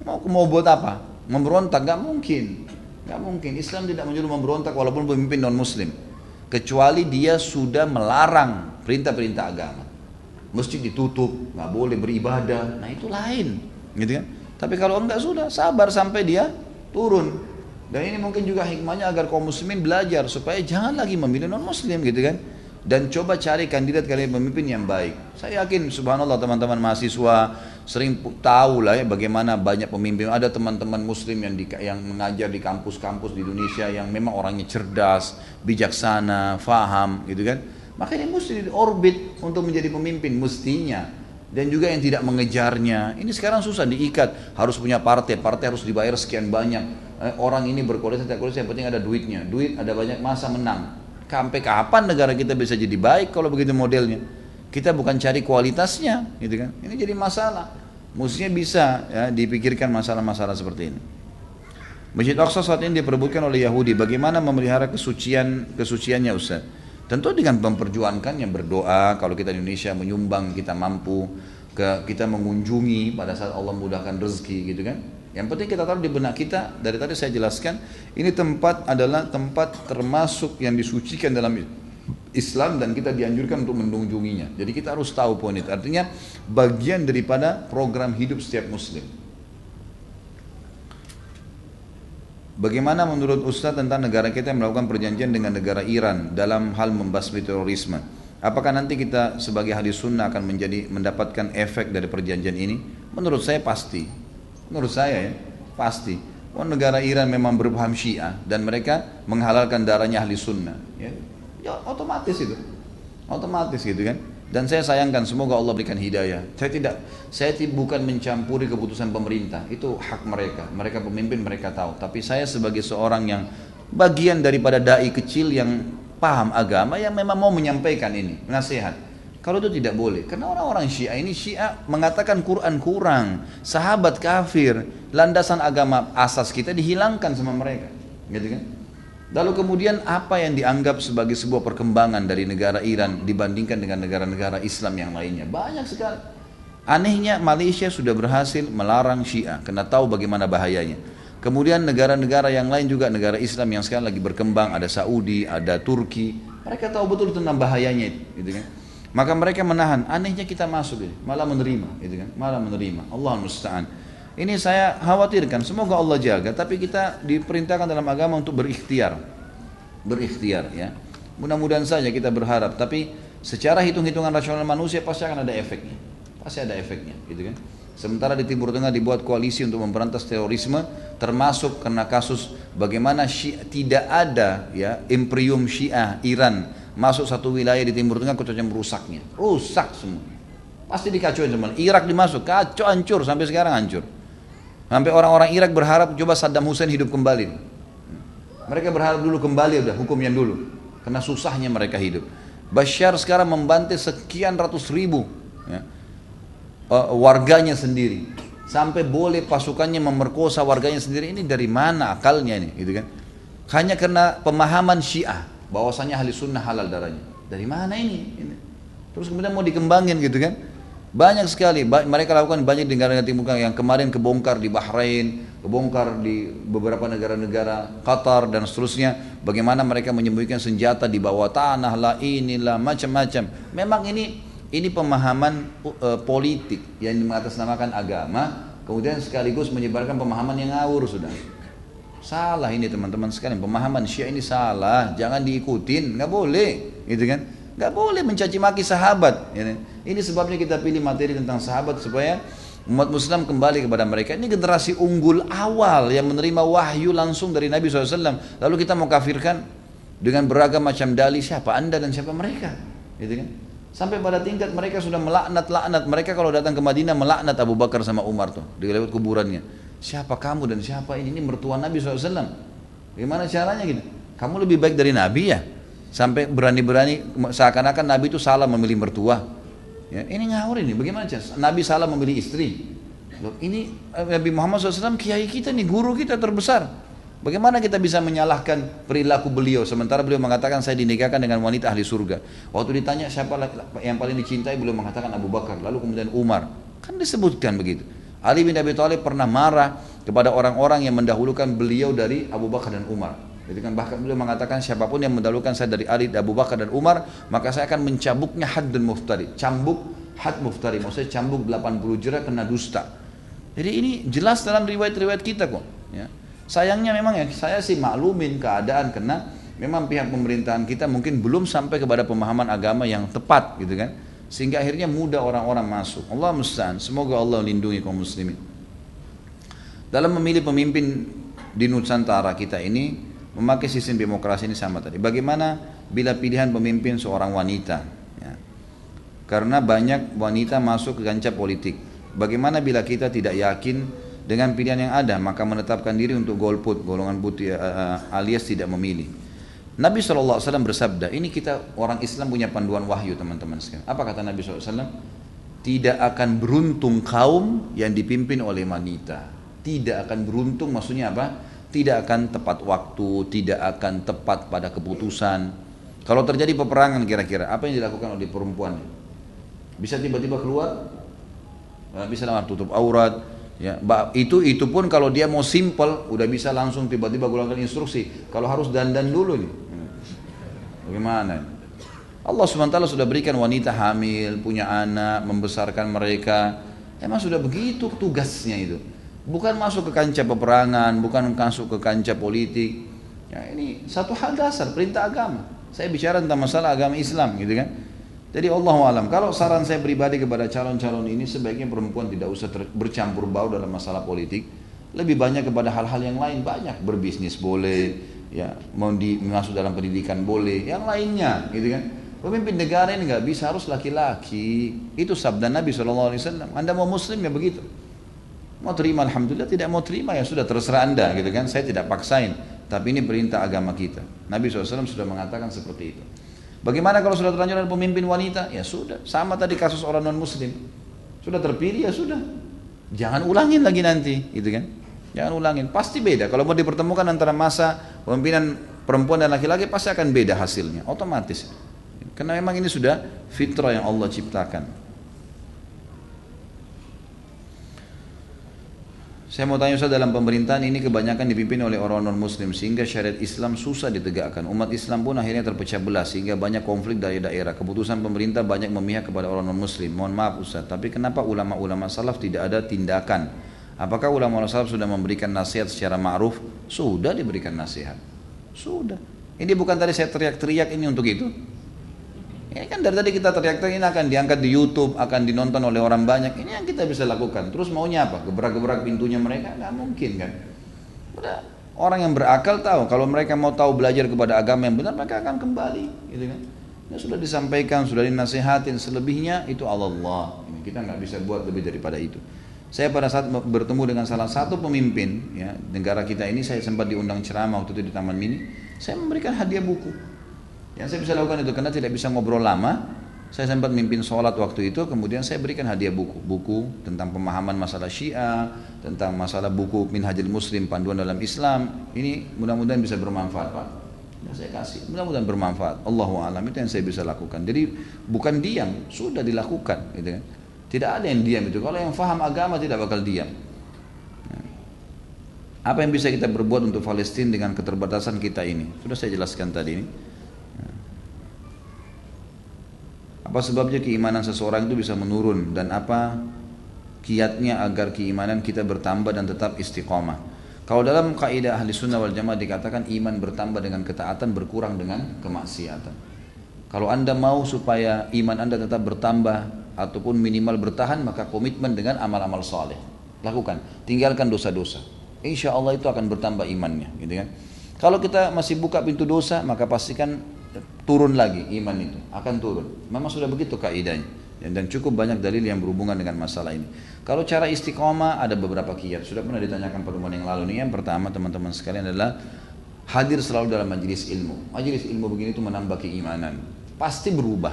Mau mau buat apa? Memberontak gak mungkin. Gak mungkin. Islam tidak menyuruh memberontak walaupun pemimpin non muslim. Kecuali dia sudah melarang perintah-perintah agama masjid ditutup, nggak boleh beribadah, nah itu lain, gitu kan? Tapi kalau enggak sudah sabar sampai dia turun. Dan ini mungkin juga hikmahnya agar kaum muslimin belajar supaya jangan lagi memilih non muslim gitu kan. Dan coba cari kandidat kandidat pemimpin yang baik. Saya yakin subhanallah teman-teman mahasiswa sering tahu lah ya bagaimana banyak pemimpin. Ada teman-teman muslim yang di, yang mengajar di kampus-kampus di Indonesia yang memang orangnya cerdas, bijaksana, faham gitu kan maka ini mesti di orbit untuk menjadi pemimpin mestinya dan juga yang tidak mengejarnya. Ini sekarang susah diikat, harus punya partai, partai harus dibayar sekian banyak. Eh, orang ini berkualitas tidak kualitas yang penting ada duitnya. Duit ada banyak masa menang. Sampai kapan negara kita bisa jadi baik kalau begitu modelnya? Kita bukan cari kualitasnya, gitu kan? Ini jadi masalah. Mestinya bisa ya, dipikirkan masalah-masalah seperti ini. Masjid Aqsa saat ini diperebutkan oleh Yahudi. Bagaimana memelihara kesucian kesuciannya Ustaz? Tentu dengan memperjuangkan yang berdoa kalau kita di Indonesia menyumbang kita mampu ke kita mengunjungi pada saat Allah mudahkan rezeki gitu kan. Yang penting kita taruh di benak kita dari tadi saya jelaskan ini tempat adalah tempat termasuk yang disucikan dalam Islam dan kita dianjurkan untuk mengunjunginya. Jadi kita harus tahu poin itu. Artinya bagian daripada program hidup setiap muslim. Bagaimana menurut Ustaz tentang negara kita yang melakukan perjanjian dengan negara Iran dalam hal membasmi terorisme? Apakah nanti kita sebagai hadis sunnah akan menjadi mendapatkan efek dari perjanjian ini? Menurut saya pasti. Menurut saya ya, pasti. Oh, negara Iran memang berpaham Syiah dan mereka menghalalkan darahnya ahli sunnah. Ya, ya otomatis itu. Otomatis gitu kan. Dan saya sayangkan semoga Allah berikan hidayah. Saya tidak, saya bukan mencampuri keputusan pemerintah. Itu hak mereka. Mereka pemimpin, mereka tahu. Tapi saya sebagai seorang yang bagian daripada dai kecil yang paham agama yang memang mau menyampaikan ini, nasihat. Kalau itu tidak boleh, karena orang-orang Syiah ini Syiah mengatakan Quran kurang, sahabat kafir, landasan agama asas kita dihilangkan sama mereka, gitu kan? Lalu kemudian apa yang dianggap sebagai sebuah perkembangan dari negara Iran dibandingkan dengan negara-negara Islam yang lainnya? Banyak sekali. Anehnya Malaysia sudah berhasil melarang Syiah karena tahu bagaimana bahayanya. Kemudian negara-negara yang lain juga negara Islam yang sekarang lagi berkembang, ada Saudi, ada Turki. Mereka tahu betul tentang bahayanya itu, gitu kan? Maka mereka menahan. Anehnya kita masuk, gitu. malah menerima, gitu kan? Malah menerima. Allah musta'an. Ini saya khawatirkan, semoga Allah jaga, tapi kita diperintahkan dalam agama untuk berikhtiar. Berikhtiar ya. Mudah-mudahan saja kita berharap, tapi secara hitung-hitungan rasional manusia pasti akan ada efeknya. Pasti ada efeknya, gitu kan. Sementara di Timur Tengah dibuat koalisi untuk memberantas terorisme, termasuk karena kasus bagaimana tidak ada ya imperium Syiah Iran masuk satu wilayah di Timur Tengah kecuali merusaknya, rusak semua. Pasti dikacauin semua. Irak dimasuk, kacau hancur sampai sekarang hancur. Sampai orang-orang Irak berharap coba Saddam Hussein hidup kembali. Mereka berharap dulu kembali udah hukum yang dulu. Karena susahnya mereka hidup. Bashar sekarang membantai sekian ratus ribu ya, uh, warganya sendiri. Sampai boleh pasukannya memerkosa warganya sendiri. Ini dari mana akalnya ini? Gitu kan? Hanya karena pemahaman syiah. bahwasanya ahli sunnah halal darahnya. Dari mana ini? Terus kemudian mau dikembangin gitu kan? Banyak sekali mereka lakukan banyak di negara Timur Tengah yang kemarin kebongkar di Bahrain, kebongkar di beberapa negara-negara Qatar dan seterusnya. Bagaimana mereka menyembunyikan senjata di bawah tanah lah, inilah macam-macam. Memang ini ini pemahaman uh, politik yang mengatasnamakan agama, kemudian sekaligus menyebarkan pemahaman yang ngawur sudah. Salah ini teman-teman sekalian, pemahaman Syiah ini salah, jangan diikutin, nggak boleh, gitu kan? Gak boleh mencaci maki sahabat. Ya. Ini sebabnya kita pilih materi tentang sahabat supaya umat Muslim kembali kepada mereka. Ini generasi unggul awal yang menerima wahyu langsung dari Nabi SAW. Lalu kita mau kafirkan dengan beragam macam dalih siapa anda dan siapa mereka. Gitu kan? Sampai pada tingkat mereka sudah melaknat-laknat. Mereka kalau datang ke Madinah melaknat Abu Bakar sama Umar tuh. Di lewat kuburannya. Siapa kamu dan siapa ini? Ini mertua Nabi SAW. Gimana caranya gitu? Kamu lebih baik dari Nabi ya? Sampai berani-berani seakan-akan Nabi itu salah memilih mertua. Ya, ini ngawur ini, bagaimana cara? Nabi salah memilih istri. Loh, ini eh, Nabi Muhammad SAW kiai kita nih, guru kita terbesar. Bagaimana kita bisa menyalahkan perilaku beliau sementara beliau mengatakan saya dinikahkan dengan wanita ahli surga. Waktu ditanya siapa yang paling dicintai beliau mengatakan Abu Bakar, lalu kemudian Umar. Kan disebutkan begitu. Ali bin Abi Thalib pernah marah kepada orang-orang yang mendahulukan beliau dari Abu Bakar dan Umar. Jadi kan bahkan beliau mengatakan siapa pun yang mendahulukan saya dari Ali, Abu Bakar dan Umar, maka saya akan mencambuknya had dan muftari. Cambuk had muftari, maksudnya cambuk 80 jerah kena dusta. Jadi ini jelas dalam riwayat-riwayat kita kok. Ya. Sayangnya memang ya saya sih maklumin keadaan karena memang pihak pemerintahan kita mungkin belum sampai kepada pemahaman agama yang tepat gitu kan. Sehingga akhirnya mudah orang-orang masuk. Allah musta'an. Semoga Allah lindungi kaum muslimin. Dalam memilih pemimpin di Nusantara kita ini memakai sistem demokrasi ini sama tadi. Bagaimana bila pilihan pemimpin seorang wanita? Ya. Karena banyak wanita masuk ke kancah politik. Bagaimana bila kita tidak yakin dengan pilihan yang ada, maka menetapkan diri untuk golput, golongan putih uh, alias tidak memilih. Nabi SAW bersabda, ini kita orang Islam punya panduan wahyu teman-teman sekalian. Apa kata Nabi SAW? Tidak akan beruntung kaum yang dipimpin oleh wanita. Tidak akan beruntung maksudnya apa? Tidak akan tepat waktu, tidak akan tepat pada keputusan. Kalau terjadi peperangan kira-kira, apa yang dilakukan oleh perempuan? Bisa tiba-tiba keluar, bisa lama tutup aurat, ya itu itu pun kalau dia mau simple, udah bisa langsung tiba-tiba gunakan instruksi. Kalau harus dandan dulu nih, bagaimana? Allah SWT sudah berikan wanita hamil, punya anak, membesarkan mereka. Emang sudah begitu tugasnya itu. Bukan masuk ke kancah peperangan, bukan masuk ke kancah politik. Ya, ini satu hal dasar, perintah agama. Saya bicara tentang masalah agama Islam gitu kan. Jadi Allah alam, kalau saran saya pribadi kepada calon-calon ini sebaiknya perempuan tidak usah bercampur bau dalam masalah politik, lebih banyak kepada hal-hal yang lain banyak berbisnis boleh, ya mau di, masuk dalam pendidikan boleh, yang lainnya, gitu kan. Pemimpin negara ini nggak bisa harus laki-laki. Itu sabda Nabi SAW. Anda mau muslim ya begitu. Mau terima alhamdulillah, tidak mau terima ya sudah terserah anda gitu kan. Saya tidak paksain, tapi ini perintah agama kita. Nabi SAW sudah mengatakan seperti itu. Bagaimana kalau sudah terlanjur ada pemimpin wanita? Ya sudah, sama tadi kasus orang non muslim. Sudah terpilih ya sudah. Jangan ulangin lagi nanti, gitu kan? Jangan ulangin, pasti beda. Kalau mau dipertemukan antara masa pemimpinan perempuan dan laki-laki pasti akan beda hasilnya, otomatis. Karena memang ini sudah fitrah yang Allah ciptakan. Saya mau tanya Ustaz dalam pemerintahan ini kebanyakan dipimpin oleh orang non muslim sehingga syariat Islam susah ditegakkan. Umat Islam pun akhirnya terpecah belah sehingga banyak konflik dari daerah. Keputusan pemerintah banyak memihak kepada orang non muslim. Mohon maaf Ustaz, tapi kenapa ulama-ulama salaf tidak ada tindakan? Apakah ulama-ulama salaf sudah memberikan nasihat secara ma'ruf? Sudah diberikan nasihat. Sudah. Ini bukan tadi saya teriak-teriak ini untuk itu. Ini kan dari tadi kita teriak-teriak ini akan diangkat di YouTube, akan dinonton oleh orang banyak. Ini yang kita bisa lakukan. Terus maunya apa? Gebrak-gebrak pintunya mereka? Nggak mungkin kan. Udah, orang yang berakal tahu kalau mereka mau tahu belajar kepada agama yang benar mereka akan kembali, gitu kan. Ini sudah disampaikan, sudah dinasihatin. Selebihnya itu Allah. Ini kita nggak bisa buat lebih daripada itu. Saya pada saat bertemu dengan salah satu pemimpin ya negara kita ini, saya sempat diundang ceramah waktu itu di Taman Mini. Saya memberikan hadiah buku yang saya bisa lakukan itu karena tidak bisa ngobrol lama, saya sempat mimpin sholat waktu itu, kemudian saya berikan hadiah buku, buku tentang pemahaman masalah Syiah, tentang masalah buku Minhajul Muslim, panduan dalam Islam. Ini mudah-mudahan bisa bermanfaat, Pak. Ya, saya kasih, mudah-mudahan bermanfaat. Allahu alam itu yang saya bisa lakukan. Jadi bukan diam, sudah dilakukan, gitu kan. Tidak ada yang diam itu. Kalau yang faham agama tidak bakal diam. Apa yang bisa kita berbuat untuk Palestina dengan keterbatasan kita ini? Sudah saya jelaskan tadi ini. Apa sebabnya keimanan seseorang itu bisa menurun dan apa kiatnya agar keimanan kita bertambah dan tetap istiqomah. Kalau dalam kaidah ahli sunnah wal jamaah dikatakan iman bertambah dengan ketaatan berkurang dengan kemaksiatan. Kalau anda mau supaya iman anda tetap bertambah ataupun minimal bertahan maka komitmen dengan amal-amal soleh. Lakukan, tinggalkan dosa-dosa. Insya Allah itu akan bertambah imannya, gitu kan? Kalau kita masih buka pintu dosa maka pastikan turun lagi iman itu akan turun. Memang sudah begitu kaidahnya. Dan cukup banyak dalil yang berhubungan dengan masalah ini. Kalau cara istiqomah ada beberapa kiat. Sudah pernah ditanyakan pertemuan yang lalu nih. Yang pertama teman-teman sekalian adalah hadir selalu dalam majelis ilmu. Majelis ilmu begini itu menambah keimanan. Pasti berubah.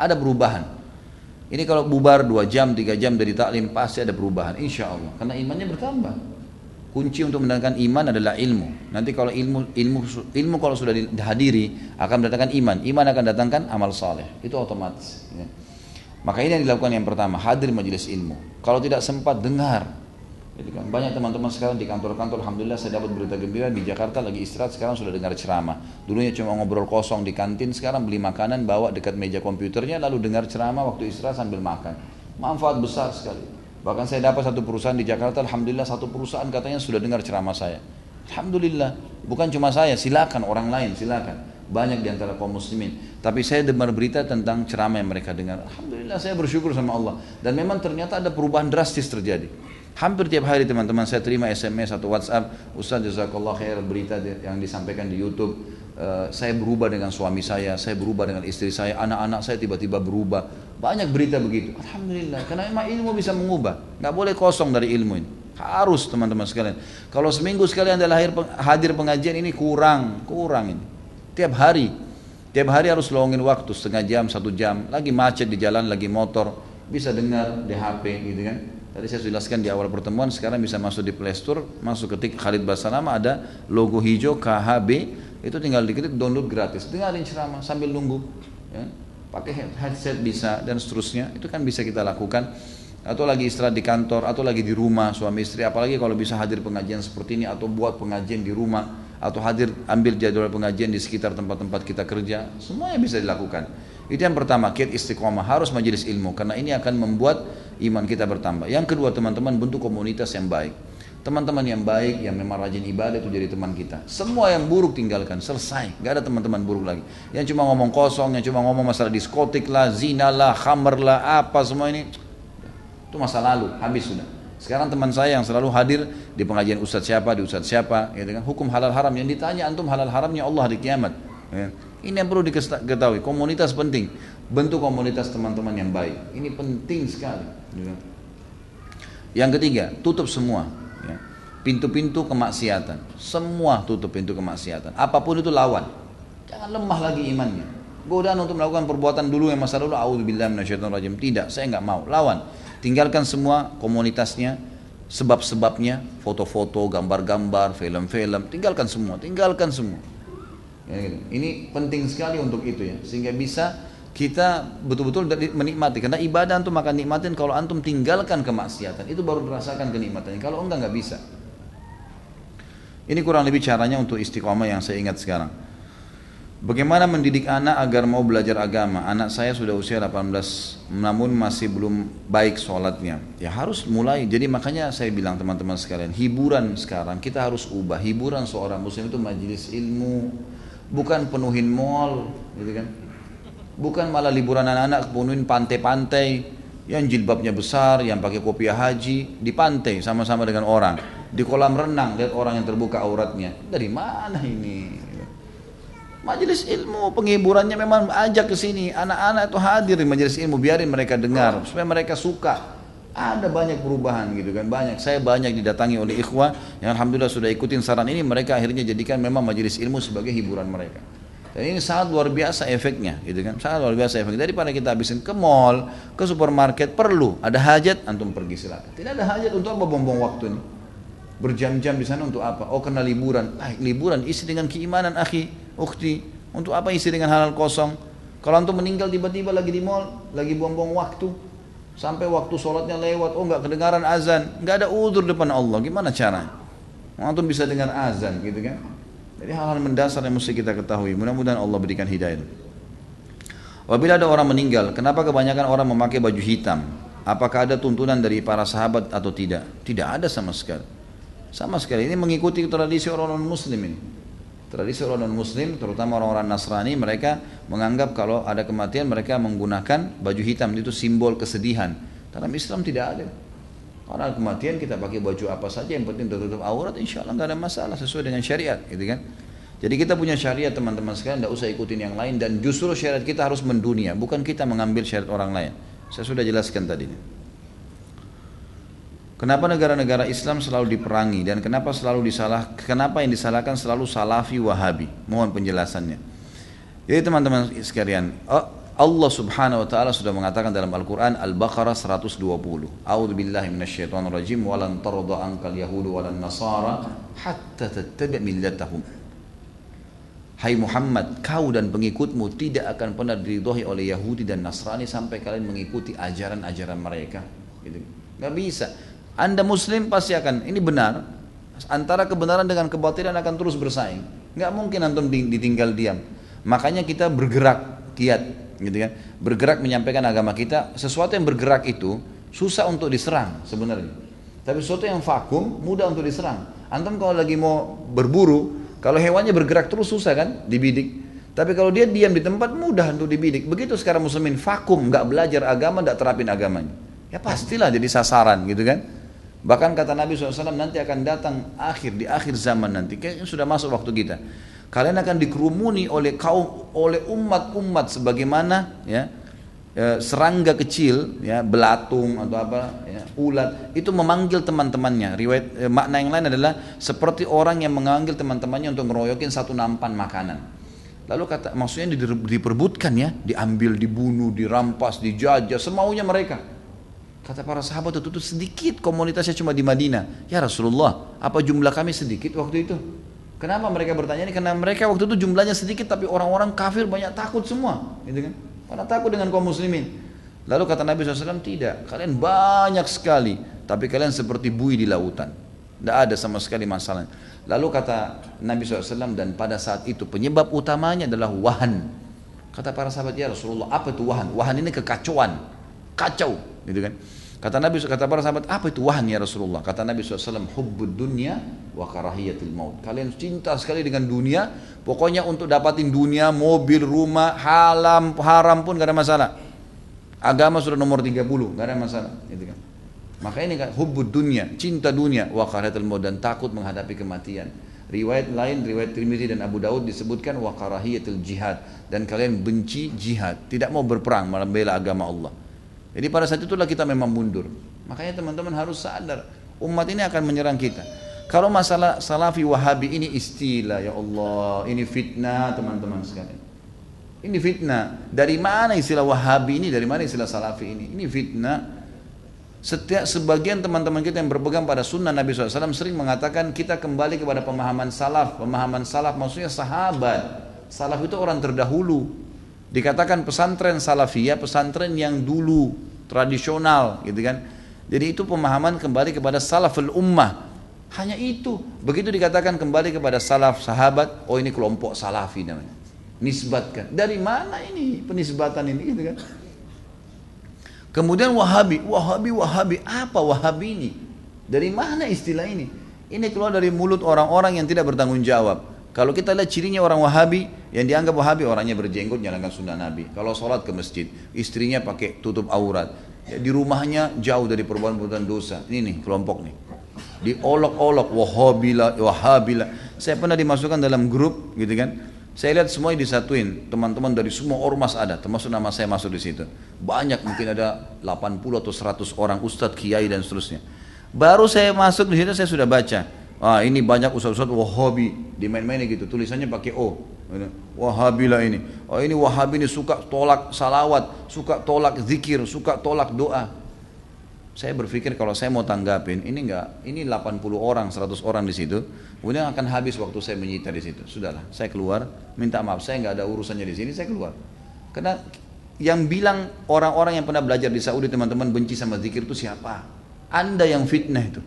Ada perubahan. Ini kalau bubar dua jam tiga jam dari taklim pasti ada perubahan. Insya Allah. Karena imannya bertambah kunci untuk mendatangkan iman adalah ilmu. Nanti kalau ilmu ilmu ilmu kalau sudah dihadiri akan mendatangkan iman. Iman akan datangkan amal saleh. Itu otomatis. Ya. Maka ini yang dilakukan yang pertama, hadir majelis ilmu. Kalau tidak sempat dengar. Jadi kan banyak teman-teman sekarang di kantor-kantor, alhamdulillah saya dapat berita gembira di Jakarta lagi istirahat sekarang sudah dengar ceramah. Dulunya cuma ngobrol kosong di kantin, sekarang beli makanan bawa dekat meja komputernya lalu dengar ceramah waktu istirahat sambil makan. Manfaat besar sekali. Bahkan saya dapat satu perusahaan di Jakarta, Alhamdulillah satu perusahaan katanya sudah dengar ceramah saya. Alhamdulillah, bukan cuma saya, silakan orang lain, silakan. Banyak di antara kaum muslimin. Tapi saya dengar berita tentang ceramah yang mereka dengar. Alhamdulillah saya bersyukur sama Allah. Dan memang ternyata ada perubahan drastis terjadi. Hampir tiap hari teman-teman saya terima SMS atau WhatsApp, Ustaz jazakallah khair berita yang disampaikan di YouTube. Uh, saya berubah dengan suami saya, saya berubah dengan istri saya, anak-anak saya tiba-tiba berubah banyak berita begitu. Alhamdulillah. Karena memang ilmu bisa mengubah. Nggak boleh kosong dari ilmu ini. Harus teman-teman sekalian. Kalau seminggu sekali anda lahir hadir pengajian ini kurang, kurang ini. Tiap hari, tiap hari harus luangin waktu setengah jam, satu jam. Lagi macet di jalan, lagi motor, bisa dengar di HP gitu kan. Tadi saya jelaskan di awal pertemuan, sekarang bisa masuk di Play Store, masuk ketik Khalid Basalamah ada logo hijau KHB, itu tinggal diketik download gratis. Dengarin ceramah sambil nunggu. Ya pakai headset bisa dan seterusnya itu kan bisa kita lakukan atau lagi istirahat di kantor atau lagi di rumah suami istri apalagi kalau bisa hadir pengajian seperti ini atau buat pengajian di rumah atau hadir ambil jadwal pengajian di sekitar tempat-tempat kita kerja semuanya bisa dilakukan Itu yang pertama, kiat istiqomah harus majelis ilmu karena ini akan membuat iman kita bertambah. Yang kedua teman-teman bentuk komunitas yang baik. Teman-teman yang baik, yang memang rajin ibadah itu jadi teman kita. Semua yang buruk tinggalkan, selesai. Gak ada teman-teman buruk lagi. Yang cuma ngomong kosong, yang cuma ngomong masalah diskotik lah, zina lah, khamer lah, apa semua ini. Itu masa lalu, habis sudah. Sekarang teman saya yang selalu hadir di pengajian ustadz siapa, di ustadz siapa, ya kan? hukum halal haram yang ditanya antum halal haramnya Allah di kiamat. Ya. Ini yang perlu diketahui. Komunitas penting. Bentuk komunitas teman-teman yang baik. Ini penting sekali. Ya. Yang ketiga, tutup semua pintu-pintu kemaksiatan. Semua tutup pintu kemaksiatan. Apa pun itu lawan. Jangan lemah lagi imannya. Godaan untuk melakukan perbuatan dulu yang masa lalu, rajim. Tidak, saya nggak mau. Lawan. Tinggalkan semua komunitasnya, sebab-sebabnya, foto-foto, gambar-gambar, film-film, tinggalkan semua, tinggalkan semua. Ya, gitu. Ini penting sekali untuk itu ya, sehingga bisa kita betul-betul menikmati karena ibadah antum akan nikmatin kalau antum tinggalkan kemaksiatan itu baru merasakan kenikmatannya kalau enggak nggak bisa ini kurang lebih caranya untuk istiqomah yang saya ingat sekarang. Bagaimana mendidik anak agar mau belajar agama? Anak saya sudah usia 18 namun masih belum baik sholatnya. Ya harus mulai. Jadi makanya saya bilang teman-teman sekalian, hiburan sekarang kita harus ubah. Hiburan seorang muslim itu majelis ilmu, bukan penuhin mall, gitu kan? Bukan malah liburan anak-anak penuhin pantai-pantai. Yang jilbabnya besar, yang pakai kopiah haji di pantai sama-sama dengan orang. Di kolam renang lihat orang yang terbuka auratnya. Dari mana ini? Majelis ilmu penghiburannya memang ajak ke sini. Anak-anak itu hadir di majelis ilmu biarin mereka dengar supaya mereka suka. Ada banyak perubahan gitu kan banyak. Saya banyak didatangi oleh ikhwah yang alhamdulillah sudah ikutin saran ini. Mereka akhirnya jadikan memang majelis ilmu sebagai hiburan mereka dan ini sangat luar biasa efeknya gitu kan sangat luar biasa efeknya daripada kita habisin ke mall ke supermarket perlu ada hajat antum pergi silakan tidak ada hajat untuk apa buang waktu ini berjam-jam di sana untuk apa? Oh karena liburan. Ah, liburan isi dengan keimanan akhi, ukhti. Untuk apa isi dengan halal kosong? Kalau antum meninggal tiba-tiba lagi di mall, lagi buang-buang waktu, sampai waktu sholatnya lewat, oh nggak kedengaran azan, nggak ada udur depan Allah, gimana cara? Antum bisa dengar azan, gitu kan? Jadi hal-hal mendasar yang mesti kita ketahui. Mudah-mudahan Allah berikan hidayah. Apabila ada orang meninggal, kenapa kebanyakan orang memakai baju hitam? Apakah ada tuntunan dari para sahabat atau tidak? Tidak ada sama sekali. Sama sekali ini mengikuti tradisi orang non muslim ini. Tradisi orang muslim terutama orang-orang Nasrani mereka menganggap kalau ada kematian mereka menggunakan baju hitam itu simbol kesedihan. Dalam Islam tidak ada. Orang kematian kita pakai baju apa saja yang penting tertutup aurat insya Allah nggak ada masalah sesuai dengan syariat gitu kan. Jadi kita punya syariat teman-teman sekalian tidak usah ikutin yang lain dan justru syariat kita harus mendunia bukan kita mengambil syariat orang lain. Saya sudah jelaskan tadi. Kenapa negara-negara Islam selalu diperangi dan kenapa selalu disalah kenapa yang disalahkan selalu Salafi Wahabi? Mohon penjelasannya. Jadi teman-teman sekalian, oh, Allah Subhanahu wa taala sudah mengatakan dalam Al-Qur'an Al-Baqarah 120. A'udzu billahi minasyaitonir rajim wa lan tarda ankal yahudu walan nasara hatta tattabi' millatahum. Hai Muhammad, kau dan pengikutmu tidak akan pernah diridhoi oleh Yahudi dan Nasrani sampai kalian mengikuti ajaran-ajaran mereka. Gitu. Gak bisa. Anda muslim pasti akan, ini benar, antara kebenaran dengan kebatilan akan terus bersaing. Nggak mungkin antum ditinggal diam. Makanya kita bergerak kiat, gitu kan? Bergerak menyampaikan agama kita. Sesuatu yang bergerak itu susah untuk diserang sebenarnya. Tapi sesuatu yang vakum mudah untuk diserang. Antum kalau lagi mau berburu, kalau hewannya bergerak terus susah kan dibidik. Tapi kalau dia diam di tempat mudah untuk dibidik. Begitu sekarang muslimin vakum, nggak belajar agama, nggak terapin agamanya. Ya pastilah jadi sasaran gitu kan. Bahkan kata Nabi SAW nanti akan datang akhir di akhir zaman nanti, kayaknya sudah masuk waktu kita. Kalian akan dikerumuni oleh kaum oleh umat-umat sebagaimana ya e, serangga kecil ya belatung atau apa ya, ulat itu memanggil teman-temannya. Riwayat e, makna yang lain adalah seperti orang yang memanggil teman-temannya untuk ngeroyokin satu nampan makanan. Lalu kata maksudnya diperbutkan ya, diambil, dibunuh, dirampas, dijajah semaunya mereka. Kata para sahabat itu, itu sedikit komunitasnya cuma di Madinah. Ya Rasulullah, apa jumlah kami sedikit waktu itu? Kenapa mereka bertanya ini? Karena mereka waktu itu jumlahnya sedikit tapi orang-orang kafir banyak takut semua. Gitu kan? Karena takut dengan kaum muslimin. Lalu kata Nabi SAW, tidak. Kalian banyak sekali. Tapi kalian seperti bui di lautan. Tidak ada sama sekali masalah. Lalu kata Nabi SAW, dan pada saat itu penyebab utamanya adalah wahan. Kata para sahabat, ya Rasulullah, apa itu wahan? Wahan ini kekacauan, kacau, gitu kan? Kata Nabi, kata para sahabat, apa itu wahan ya Rasulullah? Kata Nabi SAW, hubbud dunya wa karahiyatil maut. Kalian cinta sekali dengan dunia, pokoknya untuk dapatin dunia, mobil, rumah, halam, haram pun gak ada masalah. Agama sudah nomor 30, gak ada masalah. Gitu kan. Maka ini kan hubbud dunya, cinta dunia, wa karahiyatil maut dan takut menghadapi kematian. Riwayat lain, riwayat Tirmidzi dan Abu Daud disebutkan wa karahiyatil jihad dan kalian benci jihad, tidak mau berperang membela agama Allah. Jadi pada saat itulah kita memang mundur. Makanya teman-teman harus sadar, umat ini akan menyerang kita. Kalau masalah salafi wahabi ini istilah ya Allah, ini fitnah teman-teman sekalian. Ini fitnah. Dari mana istilah wahabi ini, dari mana istilah salafi ini? Ini fitnah. Setiap sebagian teman-teman kita yang berpegang pada sunnah Nabi SAW sering mengatakan kita kembali kepada pemahaman salaf. Pemahaman salaf maksudnya sahabat. Salaf itu orang terdahulu. Dikatakan pesantren salafiyah, pesantren yang dulu tradisional, gitu kan. Jadi itu pemahaman kembali kepada salaful ummah. Hanya itu. Begitu dikatakan kembali kepada salaf sahabat, oh ini kelompok salafi namanya. Nisbatkan. Dari mana ini penisbatan ini gitu kan? Kemudian Wahabi, Wahabi, Wahabi, apa Wahabi ini? Dari mana istilah ini? Ini keluar dari mulut orang-orang yang tidak bertanggung jawab. Kalau kita lihat cirinya orang Wahabi, yang dianggap Wahabi orangnya berjenggot jalankan sunnah Nabi. Kalau sholat ke masjid, istrinya pakai tutup aurat. Ya, di rumahnya jauh dari perbuatan-perbuatan dosa. Ini nih kelompok nih. Diolok-olok Wahabila, Wahabila. Saya pernah dimasukkan dalam grup gitu kan. Saya lihat semuanya disatuin, teman-teman dari semua ormas ada, termasuk nama saya masuk di situ. Banyak mungkin ada 80 atau 100 orang ustadz, kiai dan seterusnya. Baru saya masuk di situ saya sudah baca Ah ini banyak ustaz-ustaz Wahabi dimain-mainin gitu, tulisannya pakai O. Wahabi lah ini. Oh ini Wahabi ini suka tolak salawat, suka tolak zikir, suka tolak doa. Saya berpikir kalau saya mau tanggapin, ini enggak, ini 80 orang, 100 orang di situ, kemudian akan habis waktu saya menyita di situ. Sudahlah, saya keluar, minta maaf, saya enggak ada urusannya di sini, saya keluar. Karena yang bilang orang-orang yang pernah belajar di Saudi teman-teman benci sama zikir itu siapa? Anda yang fitnah itu.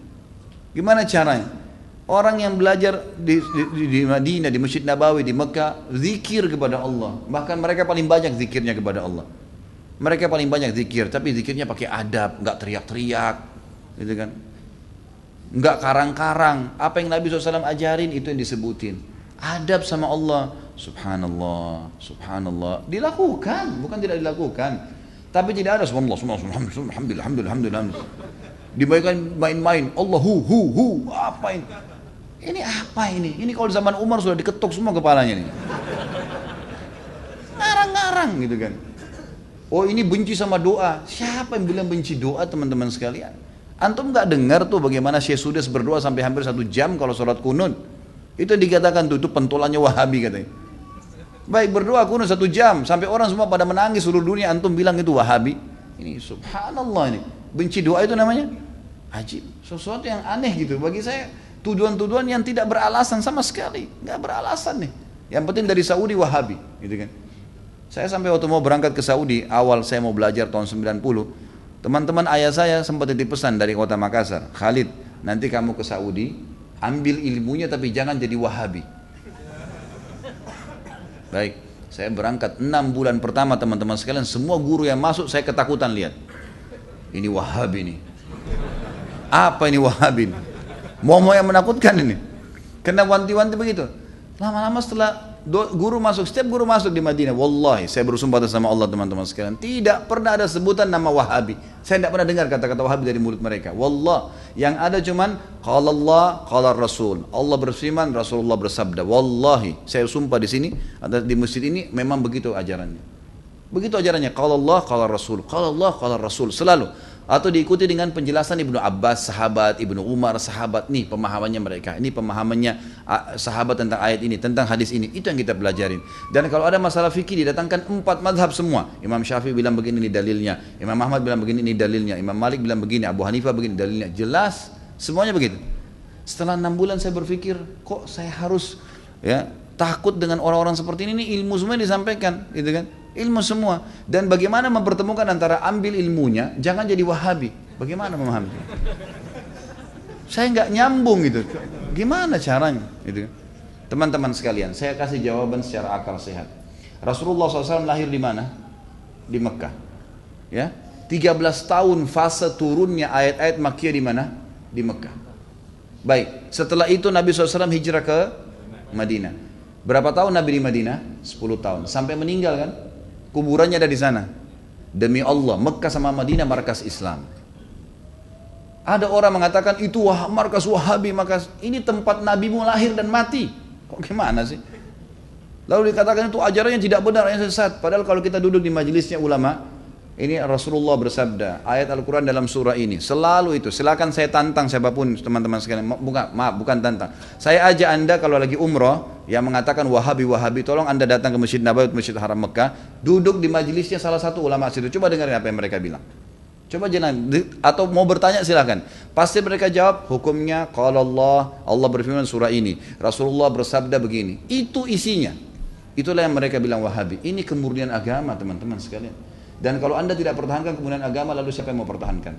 Gimana caranya? Orang yang belajar di, di, di Madinah, di Masjid Nabawi, di Mekah, zikir kepada Allah. Bahkan mereka paling banyak zikirnya kepada Allah. Mereka paling banyak zikir, tapi zikirnya pakai adab, nggak teriak-teriak, gitu kan? Nggak karang-karang. Apa yang Nabi SAW ajarin itu yang disebutin. Adab sama Allah, Subhanallah, Subhanallah, dilakukan, bukan tidak dilakukan. Tapi tidak ada Subhanallah, Subhanallah, Alhamdulillah, Alhamdulillah, Alhamdulillah. Dibayangkan main-main, Allah hu hu hu, apa ini? Ini apa ini? Ini kalau zaman Umar sudah diketuk semua kepalanya nih. Ngarang-ngarang gitu kan. Oh ini benci sama doa. Siapa yang bilang benci doa teman-teman sekalian? Antum nggak dengar tuh bagaimana Syekh Sudes berdoa sampai hampir satu jam kalau sholat kunut. Itu dikatakan tuh, itu pentolannya Wahabi katanya. Baik berdoa kunut satu jam sampai orang semua pada menangis seluruh dunia antum bilang itu Wahabi. Ini subhanallah ini. Benci doa itu namanya ajib. Sesuatu yang aneh gitu bagi saya tuduhan-tuduhan yang tidak beralasan sama sekali, nggak beralasan nih. Yang penting dari Saudi Wahabi, gitu kan. Saya sampai waktu mau berangkat ke Saudi, awal saya mau belajar tahun 90, teman-teman ayah saya sempat titip pesan dari kota Makassar, Khalid, nanti kamu ke Saudi, ambil ilmunya tapi jangan jadi Wahabi. Baik, saya berangkat enam bulan pertama teman-teman sekalian, semua guru yang masuk saya ketakutan lihat. Ini Wahabi nih. Apa ini Wahabi? Nih? Mau-mau yang menakutkan ini. Kena wanti-wanti begitu. Lama-lama setelah guru masuk, setiap guru masuk di Madinah, wallahi saya bersumpah atas sama Allah teman-teman sekalian, tidak pernah ada sebutan nama Wahabi. Saya tidak pernah dengar kata-kata Wahabi dari mulut mereka. Wallah, yang ada cuman qala Allah, qala Rasul. Allah berfirman, Rasulullah bersabda. Wallahi, saya sumpah di sini, ada di masjid ini memang begitu ajarannya. Begitu ajarannya, qala Allah, qala Rasul. Qala Allah, qala Rasul. Selalu atau diikuti dengan penjelasan Ibnu Abbas sahabat, Ibnu Umar sahabat nih pemahamannya mereka. Ini pemahamannya sahabat tentang ayat ini, tentang hadis ini. Itu yang kita pelajarin. Dan kalau ada masalah fikih didatangkan empat madhab semua. Imam Syafi'i bilang begini ini dalilnya, Imam Ahmad bilang begini ini dalilnya, Imam Malik bilang begini, Abu Hanifah begini dalilnya. Jelas semuanya begitu. Setelah enam bulan saya berpikir, kok saya harus ya takut dengan orang-orang seperti ini, ini ilmu semua disampaikan, gitu kan? Ilmu semua dan bagaimana mempertemukan antara ambil ilmunya jangan jadi wahabi bagaimana memahami saya nggak nyambung gitu gimana caranya gitu teman-teman sekalian saya kasih jawaban secara akal sehat Rasulullah SAW lahir di mana? Di Mekah. Ya, 13 tahun fase turunnya ayat-ayat Makkiyah di mana? Di Mekah. Baik, setelah itu Nabi SAW hijrah ke Madinah. Berapa tahun Nabi di Madinah? 10 tahun. Sampai meninggal kan? Kuburannya ada di sana. Demi Allah, Mekah sama Madinah markas Islam. Ada orang mengatakan itu wah, markas Wahabi, markas ini tempat Nabimu lahir dan mati. Kok gimana sih? Lalu dikatakan itu ajaran yang tidak benar, yang sesat. Padahal kalau kita duduk di majelisnya ulama, ini Rasulullah bersabda, ayat Al-Quran dalam surah ini. Selalu itu, silakan saya tantang siapa pun teman-teman sekalian. Bukan, maaf, bukan tantang. Saya ajak anda kalau lagi umroh, yang mengatakan wahabi-wahabi, tolong anda datang ke Masjid Nabawi, Masjid Haram Mekah, duduk di majelisnya salah satu ulama situ. Coba dengarin apa yang mereka bilang. Coba jangan atau mau bertanya silahkan. Pasti mereka jawab hukumnya kalau Allah Allah berfirman surah ini. Rasulullah bersabda begini. Itu isinya. Itulah yang mereka bilang Wahabi. Ini kemurnian agama teman-teman sekalian. Dan kalau anda tidak pertahankan kemurnian agama lalu siapa yang mau pertahankan?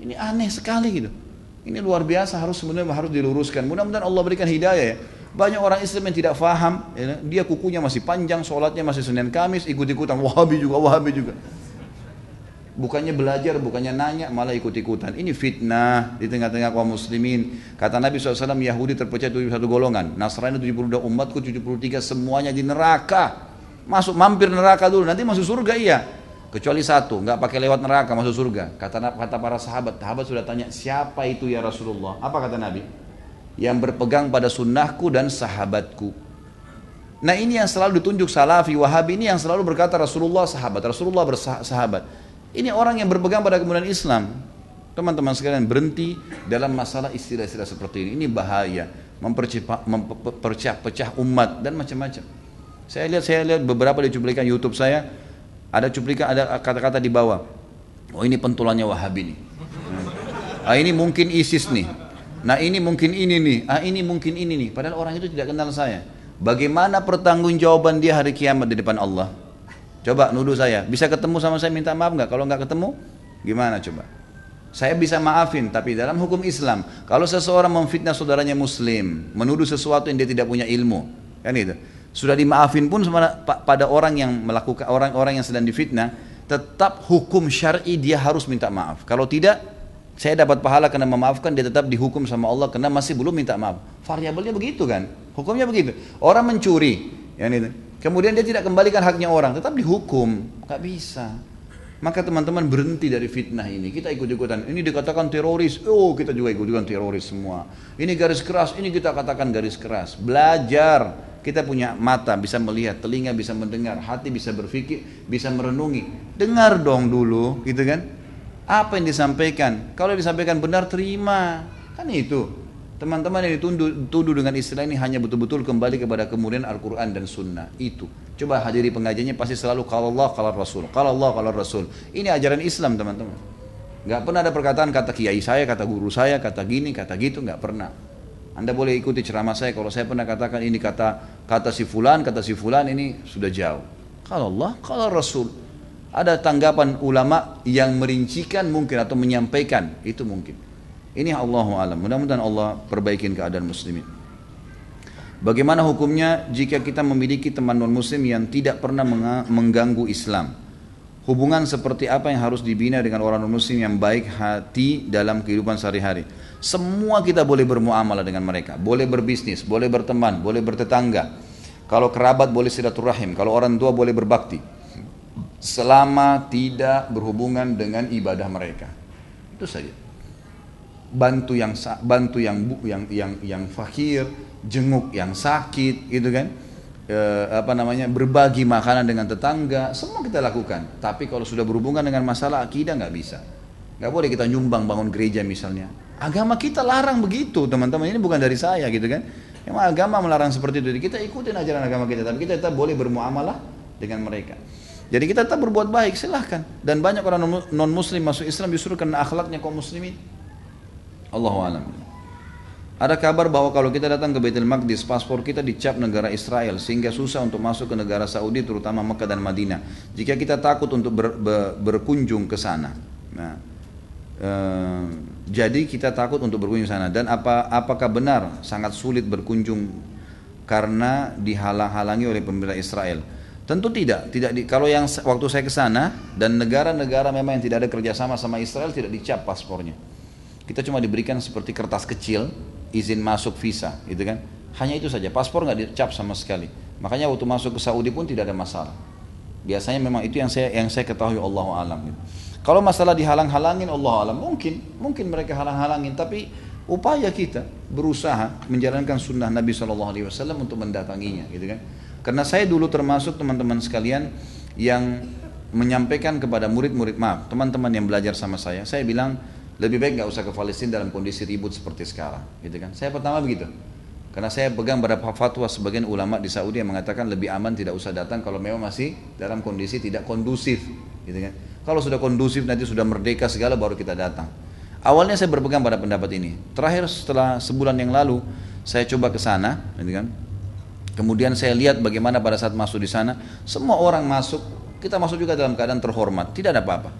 Ini aneh sekali gitu. Ini luar biasa harus sebenarnya harus diluruskan. Mudah-mudahan Allah berikan hidayah ya. Banyak orang Islam yang tidak faham, ya, dia kukunya masih panjang, sholatnya masih Senin Kamis, ikut-ikutan Wahabi juga, Wahabi juga. Bukannya belajar, bukannya nanya, malah ikut-ikutan. Ini fitnah di tengah-tengah kaum muslimin. Kata Nabi SAW, Yahudi terpecah 71 golongan. Nasrani 72 umatku 73 semuanya di neraka. Masuk mampir neraka dulu, nanti masuk surga iya. Kecuali satu, nggak pakai lewat neraka masuk surga. Kata kata para sahabat, sahabat sudah tanya, siapa itu ya Rasulullah? Apa kata Nabi? Yang berpegang pada sunnahku dan sahabatku. Nah ini yang selalu ditunjuk salafi wahabi ini yang selalu berkata Rasulullah sahabat, Rasulullah bersahabat. Ini orang yang berpegang pada kemudian Islam. Teman-teman sekalian berhenti dalam masalah istilah-istilah seperti ini. Ini bahaya, memperpecah umat dan macam-macam. Saya lihat saya lihat beberapa di cuplikan YouTube saya ada cuplikan ada kata-kata di bawah. Oh ini pentulannya Wahabi nih. Ah ini mungkin ISIS nih. Nah ini mungkin ini nih. Ah ini mungkin ini nih. Padahal orang itu tidak kenal saya. Bagaimana pertanggungjawaban dia hari kiamat di depan Allah? Coba nuduh saya, bisa ketemu sama saya minta maaf nggak? Kalau nggak ketemu, gimana coba? Saya bisa maafin, tapi dalam hukum Islam, kalau seseorang memfitnah saudaranya Muslim, menuduh sesuatu yang dia tidak punya ilmu, kan itu, sudah dimaafin pun pada orang yang melakukan orang-orang yang sedang difitnah, tetap hukum syar'i dia harus minta maaf. Kalau tidak, saya dapat pahala karena memaafkan, dia tetap dihukum sama Allah karena masih belum minta maaf. Variabelnya begitu kan? Hukumnya begitu. Orang mencuri, ya itu Kemudian dia tidak kembalikan haknya orang, tetap dihukum. Gak bisa. Maka teman-teman berhenti dari fitnah ini. Kita ikut-ikutan. Ini dikatakan teroris. Oh kita juga ikut-ikutan teroris semua. Ini garis keras. Ini kita katakan garis keras. Belajar. Kita punya mata bisa melihat, telinga bisa mendengar, hati bisa berpikir, bisa merenungi. Dengar dong dulu, gitu kan? Apa yang disampaikan? Kalau disampaikan benar terima. Kan itu. Teman-teman yang dituduh dengan istilah ini hanya betul-betul kembali kepada kemudian Al-Quran dan Sunnah. Itu. Coba hadiri pengajiannya pasti selalu kalau Allah, kalau Rasul. Kalau Allah, kalau Rasul. Ini ajaran Islam teman-teman. Gak pernah ada perkataan kata kiai saya, kata guru saya, kata gini, kata gitu. Gak pernah. Anda boleh ikuti ceramah saya. Kalau saya pernah katakan ini kata kata si fulan, kata si fulan ini sudah jauh. Kalau Allah, kalau Rasul. Ada tanggapan ulama yang merincikan mungkin atau menyampaikan. Itu mungkin. Ini Allah alam. Mudah-mudahan Allah perbaikin keadaan muslimin. Bagaimana hukumnya jika kita memiliki teman non muslim yang tidak pernah mengganggu Islam? Hubungan seperti apa yang harus dibina dengan orang non muslim yang baik hati dalam kehidupan sehari-hari? Semua kita boleh bermuamalah dengan mereka, boleh berbisnis, boleh berteman, boleh bertetangga. Kalau kerabat boleh silaturahim, kalau orang tua boleh berbakti. Selama tidak berhubungan dengan ibadah mereka. Itu saja bantu yang bantu yang yang yang yang fakir, jenguk yang sakit, gitu kan? E, apa namanya? berbagi makanan dengan tetangga, semua kita lakukan. Tapi kalau sudah berhubungan dengan masalah akidah nggak bisa. Nggak boleh kita nyumbang bangun gereja misalnya. Agama kita larang begitu, teman-teman. Ini bukan dari saya, gitu kan? Memang agama melarang seperti itu. Kita ikutin ajaran agama kita, tapi kita tetap boleh bermuamalah dengan mereka. Jadi kita tetap berbuat baik, silahkan. Dan banyak orang non muslim masuk Islam justru karena akhlaknya kaum muslimin. Allah alam. Ada kabar bahwa kalau kita datang ke Baitul Maqdis, paspor kita dicap negara Israel sehingga susah untuk masuk ke negara Saudi terutama Mekah dan Madinah. Jika kita takut untuk ber, ber, berkunjung ke sana. Nah, e, jadi kita takut untuk berkunjung ke sana dan apa apakah benar sangat sulit berkunjung karena dihalang-halangi oleh pemerintah Israel? Tentu tidak, tidak di, kalau yang waktu saya ke sana dan negara-negara memang yang tidak ada kerjasama sama Israel tidak dicap paspornya. Kita cuma diberikan seperti kertas kecil izin masuk visa, gitu kan? Hanya itu saja, paspor nggak dicap sama sekali. Makanya waktu masuk ke Saudi pun tidak ada masalah. Biasanya memang itu yang saya yang saya ketahui Allah alam. Gitu. Kalau masalah dihalang-halangin Allah alam mungkin mungkin mereka halang-halangin tapi upaya kita berusaha menjalankan sunnah Nabi SAW untuk mendatanginya gitu kan karena saya dulu termasuk teman-teman sekalian yang menyampaikan kepada murid-murid maaf teman-teman yang belajar sama saya saya bilang lebih baik nggak usah ke Palestina dalam kondisi ribut seperti sekarang gitu kan saya pertama begitu karena saya pegang pada fatwa sebagian ulama di Saudi yang mengatakan lebih aman tidak usah datang kalau memang masih dalam kondisi tidak kondusif gitu kan kalau sudah kondusif nanti sudah merdeka segala baru kita datang Awalnya saya berpegang pada pendapat ini. Terakhir setelah sebulan yang lalu saya coba ke sana, gitu kan. Kemudian saya lihat bagaimana pada saat masuk di sana, semua orang masuk, kita masuk juga dalam keadaan terhormat, tidak ada apa-apa.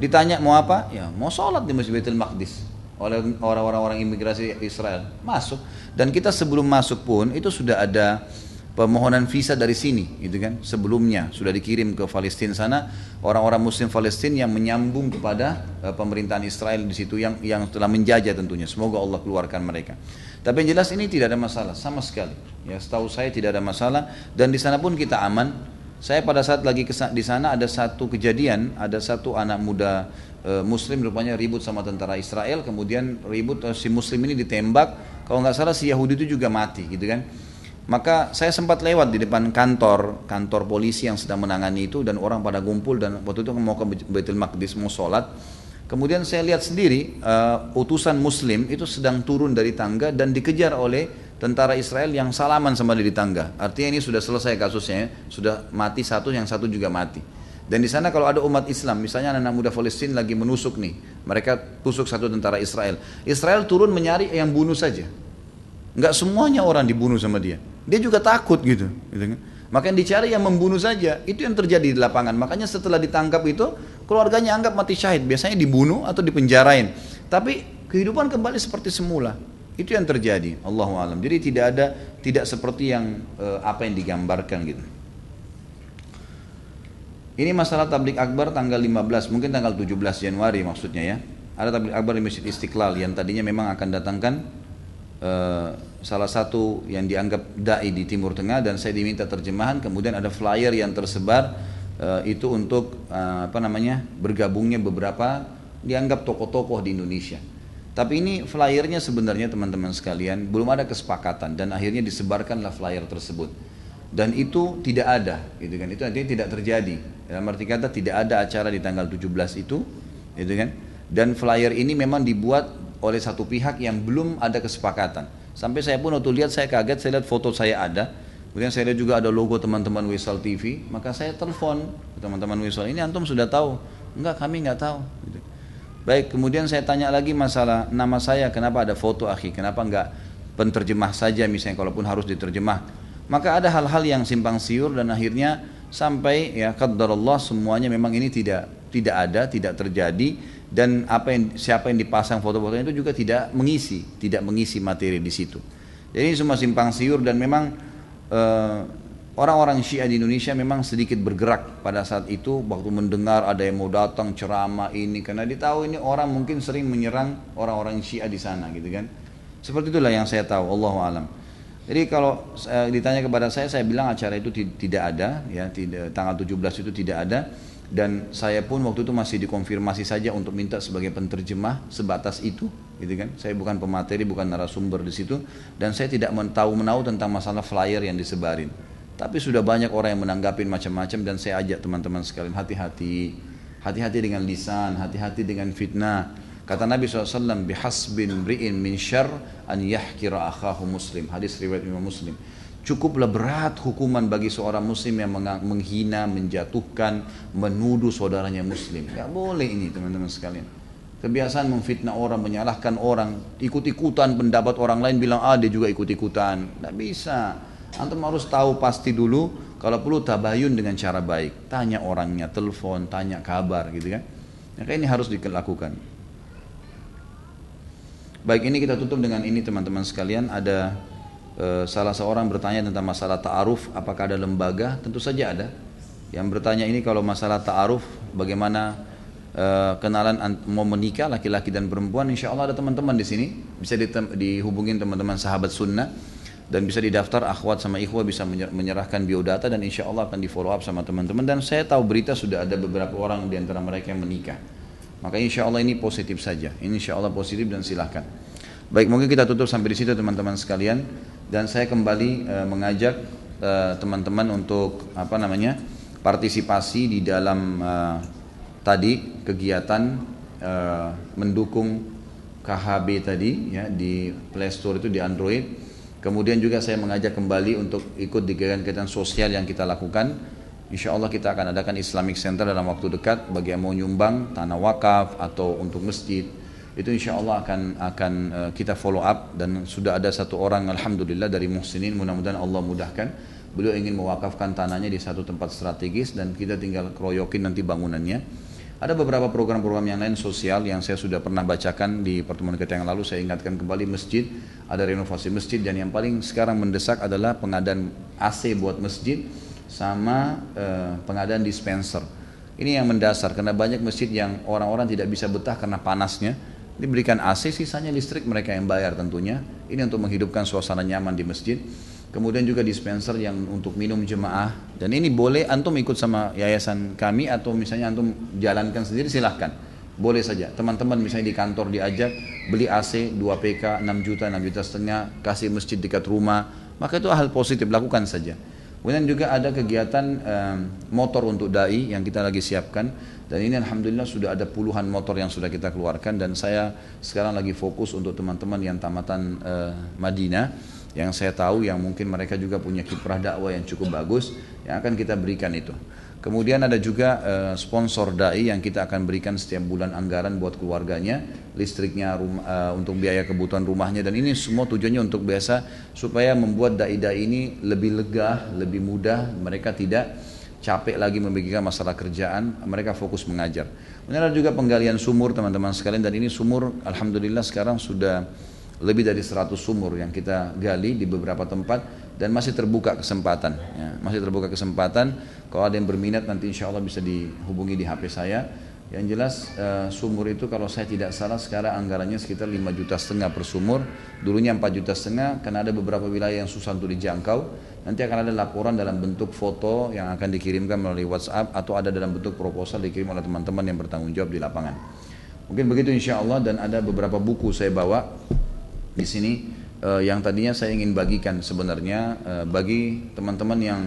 Ditanya mau apa? Ya mau sholat di Masjid Baitul Maqdis. Oleh orang-orang imigrasi Israel. Masuk. Dan kita sebelum masuk pun itu sudah ada permohonan visa dari sini gitu kan? Sebelumnya. Sudah dikirim ke Palestina sana. Orang-orang muslim Palestina yang menyambung kepada uh, pemerintahan Israel di situ yang yang telah menjajah tentunya. Semoga Allah keluarkan mereka. Tapi yang jelas ini tidak ada masalah. Sama sekali. Ya setahu saya tidak ada masalah. Dan di sana pun kita aman saya pada saat lagi di sana ada satu kejadian ada satu anak muda uh, muslim rupanya ribut sama tentara Israel kemudian ribut uh, si muslim ini ditembak kalau nggak salah si Yahudi itu juga mati gitu kan maka saya sempat lewat di depan kantor, kantor polisi yang sedang menangani itu dan orang pada kumpul dan waktu itu mau ke Baitul Maqdis mau sholat. Kemudian saya lihat sendiri uh, utusan Muslim itu sedang turun dari tangga dan dikejar oleh tentara Israel yang salaman sama di tangga. Artinya ini sudah selesai kasusnya, ya. sudah mati satu, yang satu juga mati. Dan di sana kalau ada umat Islam, misalnya anak, -anak muda Palestina lagi menusuk nih, mereka tusuk satu tentara Israel. Israel turun mencari yang bunuh saja. Enggak semuanya orang dibunuh sama dia. Dia juga takut gitu. gitu kan. Maka yang dicari yang membunuh saja. Itu yang terjadi di lapangan. Makanya setelah ditangkap itu, keluarganya anggap mati syahid. Biasanya dibunuh atau dipenjarain. Tapi kehidupan kembali seperti semula. Itu yang terjadi. Allahu alam. Jadi tidak ada tidak seperti yang eh, apa yang digambarkan gitu. Ini masalah tablik akbar tanggal 15, mungkin tanggal 17 Januari maksudnya ya. Ada tablik akbar di Masjid Istiqlal yang tadinya memang akan datangkan uh, salah satu yang dianggap dai di Timur Tengah dan saya diminta terjemahan kemudian ada flyer yang tersebar uh, itu untuk uh, apa namanya bergabungnya beberapa dianggap tokoh-tokoh di Indonesia tapi ini flyernya sebenarnya teman-teman sekalian belum ada kesepakatan dan akhirnya disebarkanlah flyer tersebut dan itu tidak ada gitu kan itu artinya tidak terjadi dalam arti kata tidak ada acara di tanggal 17 itu gitu kan dan flyer ini memang dibuat oleh satu pihak yang belum ada kesepakatan Sampai saya pun waktu lihat saya kaget, saya lihat foto saya ada. Kemudian saya lihat juga ada logo teman-teman Wisal TV. Maka saya telepon teman-teman Wisal, ini antum sudah tahu? Enggak, kami enggak tahu. Gitu. Baik, kemudian saya tanya lagi masalah nama saya, kenapa ada foto akhi, kenapa enggak penterjemah saja misalnya kalaupun harus diterjemah. Maka ada hal-hal yang simpang siur dan akhirnya sampai ya Allah semuanya memang ini tidak tidak ada, tidak terjadi dan apa yang siapa yang dipasang foto-fotonya itu juga tidak mengisi, tidak mengisi materi di situ. Jadi ini semua simpang siur dan memang eh, orang-orang Syiah di Indonesia memang sedikit bergerak pada saat itu waktu mendengar ada yang mau datang ceramah ini karena ditahu ini orang mungkin sering menyerang orang-orang Syiah di sana gitu kan. Seperti itulah yang saya tahu, Allah alam. Jadi kalau uh, ditanya kepada saya, saya bilang acara itu tidak ada, ya, tidak tanggal 17 itu tidak ada dan saya pun waktu itu masih dikonfirmasi saja untuk minta sebagai penterjemah sebatas itu gitu kan saya bukan pemateri bukan narasumber di situ dan saya tidak tahu menahu tentang masalah flyer yang disebarin tapi sudah banyak orang yang menanggapi macam-macam dan saya ajak teman-teman sekalian hati-hati hati-hati dengan lisan hati-hati dengan fitnah kata Nabi SAW bihasbin bri'in min syar an yahkira akhahu muslim hadis riwayat Imam Muslim Cukuplah berat hukuman bagi seorang muslim yang menghina, menjatuhkan, menuduh saudaranya muslim. Gak boleh ini teman-teman sekalian. Kebiasaan memfitnah orang, menyalahkan orang, ikut-ikutan pendapat orang lain bilang ah dia juga ikut-ikutan. Tidak bisa. Antum harus tahu pasti dulu, kalau perlu tabayun dengan cara baik. Tanya orangnya, telepon, tanya kabar gitu kan. Maka ini harus dilakukan. Baik ini kita tutup dengan ini teman-teman sekalian. Ada Eh, salah seorang bertanya tentang masalah ta'aruf, apakah ada lembaga? Tentu saja ada. Yang bertanya ini kalau masalah ta'aruf bagaimana uh, kenalan mau menikah laki-laki dan perempuan insya Allah ada teman-teman di sini bisa dihubungin teman-teman sahabat sunnah dan bisa didaftar akhwat sama ikhwah bisa menyerahkan biodata dan insya Allah akan di follow up sama teman-teman. Dan saya tahu berita sudah ada beberapa orang di antara mereka yang menikah. Maka insya Allah ini positif saja. Ini insya Allah positif dan silahkan. Baik mungkin kita tutup sampai di situ teman-teman sekalian. Dan saya kembali uh, mengajak eh, teman-teman untuk apa namanya partisipasi di dalam uh, tadi kegiatan uh, mendukung KHB tadi ya di Play Store itu di Android Kemudian juga saya mengajak kembali untuk ikut di kegiatan-kegiatan sosial yang kita lakukan. Insya Allah kita akan adakan Islamic Center dalam waktu dekat bagi yang mau nyumbang tanah wakaf atau untuk masjid. Itu insya Allah akan akan uh, kita follow up dan sudah ada satu orang Alhamdulillah dari muhsinin mudah-mudahan Allah mudahkan. Beliau ingin mewakafkan tanahnya di satu tempat strategis dan kita tinggal keroyokin nanti bangunannya. Ada beberapa program-program yang lain sosial yang saya sudah pernah bacakan di pertemuan kita yang lalu. Saya ingatkan kembali masjid, ada renovasi masjid dan yang paling sekarang mendesak adalah pengadaan AC buat masjid sama eh, pengadaan dispenser. Ini yang mendasar karena banyak masjid yang orang-orang tidak bisa betah karena panasnya. Diberikan AC, sisanya listrik mereka yang bayar tentunya. Ini untuk menghidupkan suasana nyaman di masjid kemudian juga dispenser yang untuk minum jemaah. Dan ini boleh antum ikut sama yayasan kami atau misalnya antum jalankan sendiri silahkan. Boleh saja. Teman-teman misalnya di kantor diajak beli AC 2 PK 6 juta 6 juta setengah kasih masjid dekat rumah. Maka itu hal positif lakukan saja. Kemudian juga ada kegiatan um, motor untuk dai yang kita lagi siapkan. Dan ini alhamdulillah sudah ada puluhan motor yang sudah kita keluarkan. Dan saya sekarang lagi fokus untuk teman-teman yang tamatan uh, Madinah yang saya tahu yang mungkin mereka juga punya kiprah dakwah yang cukup bagus yang akan kita berikan itu. Kemudian ada juga uh, sponsor dai yang kita akan berikan setiap bulan anggaran buat keluarganya, listriknya rumah, uh, untuk biaya kebutuhan rumahnya dan ini semua tujuannya untuk biasa supaya membuat dai-dai ini lebih lega, lebih mudah, mereka tidak capek lagi memikirkan masalah kerjaan, mereka fokus mengajar. Kemudian juga penggalian sumur teman-teman sekalian dan ini sumur alhamdulillah sekarang sudah lebih dari 100 sumur yang kita gali di beberapa tempat dan masih terbuka kesempatan ya, masih terbuka kesempatan. Kalau ada yang berminat nanti insya Allah bisa dihubungi di HP saya. Yang jelas uh, sumur itu kalau saya tidak salah sekarang anggarannya sekitar 5 juta setengah per sumur. Dulunya 4 juta setengah karena ada beberapa wilayah yang susah untuk dijangkau. Nanti akan ada laporan dalam bentuk foto yang akan dikirimkan melalui WhatsApp atau ada dalam bentuk proposal dikirim oleh teman-teman yang bertanggung jawab di lapangan. Mungkin begitu insya Allah dan ada beberapa buku saya bawa di sini uh, yang tadinya saya ingin bagikan sebenarnya uh, bagi teman-teman yang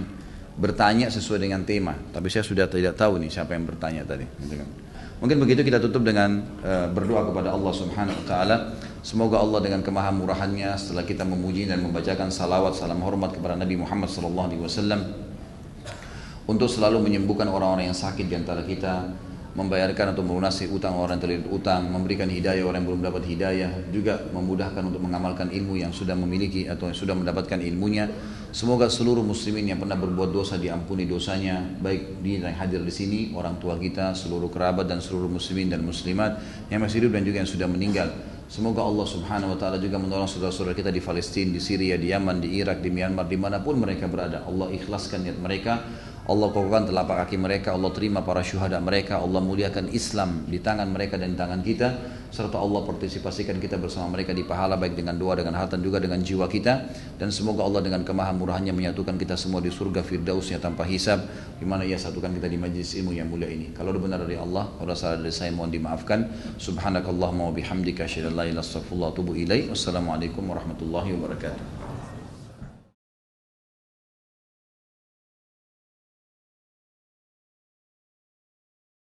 bertanya sesuai dengan tema, tapi saya sudah tidak tahu nih siapa yang bertanya tadi. Gitu kan. Mungkin begitu kita tutup dengan uh, berdoa kepada Allah Subhanahu Wa Taala. Semoga Allah dengan kemahamurahannya setelah kita memuji dan membacakan salawat salam hormat kepada Nabi Muhammad Sallallahu Alaihi Wasallam untuk selalu menyembuhkan orang-orang yang sakit di antara kita, membayarkan atau melunasi utang orang yang terlilit utang, memberikan hidayah orang yang belum dapat hidayah, juga memudahkan untuk mengamalkan ilmu yang sudah memiliki atau yang sudah mendapatkan ilmunya. Semoga seluruh muslimin yang pernah berbuat dosa diampuni dosanya, baik di yang hadir di sini, orang tua kita, seluruh kerabat dan seluruh muslimin dan muslimat yang masih hidup dan juga yang sudah meninggal. Semoga Allah subhanahu wa ta'ala juga menolong saudara-saudara kita di Palestina, di Syria, di Yaman, di Irak, di Myanmar, di mana pun mereka berada. Allah ikhlaskan niat mereka Allah kokohkan telapak kaki mereka, Allah terima para syuhada mereka, Allah muliakan Islam di tangan mereka dan di tangan kita, serta Allah partisipasikan kita bersama mereka di pahala baik dengan doa, dengan harta juga dengan jiwa kita, dan semoga Allah dengan kemahamurahannya menyatukan kita semua di surga firdausnya tanpa hisab, di mana ia satukan kita di majlis ilmu yang mulia ini. Kalau benar dari Allah, kalau salah dari saya mohon dimaafkan. Subhanakallahumma wa bihamdika asyhadu an la ilaha illa. Wassalamualaikum warahmatullahi wabarakatuh.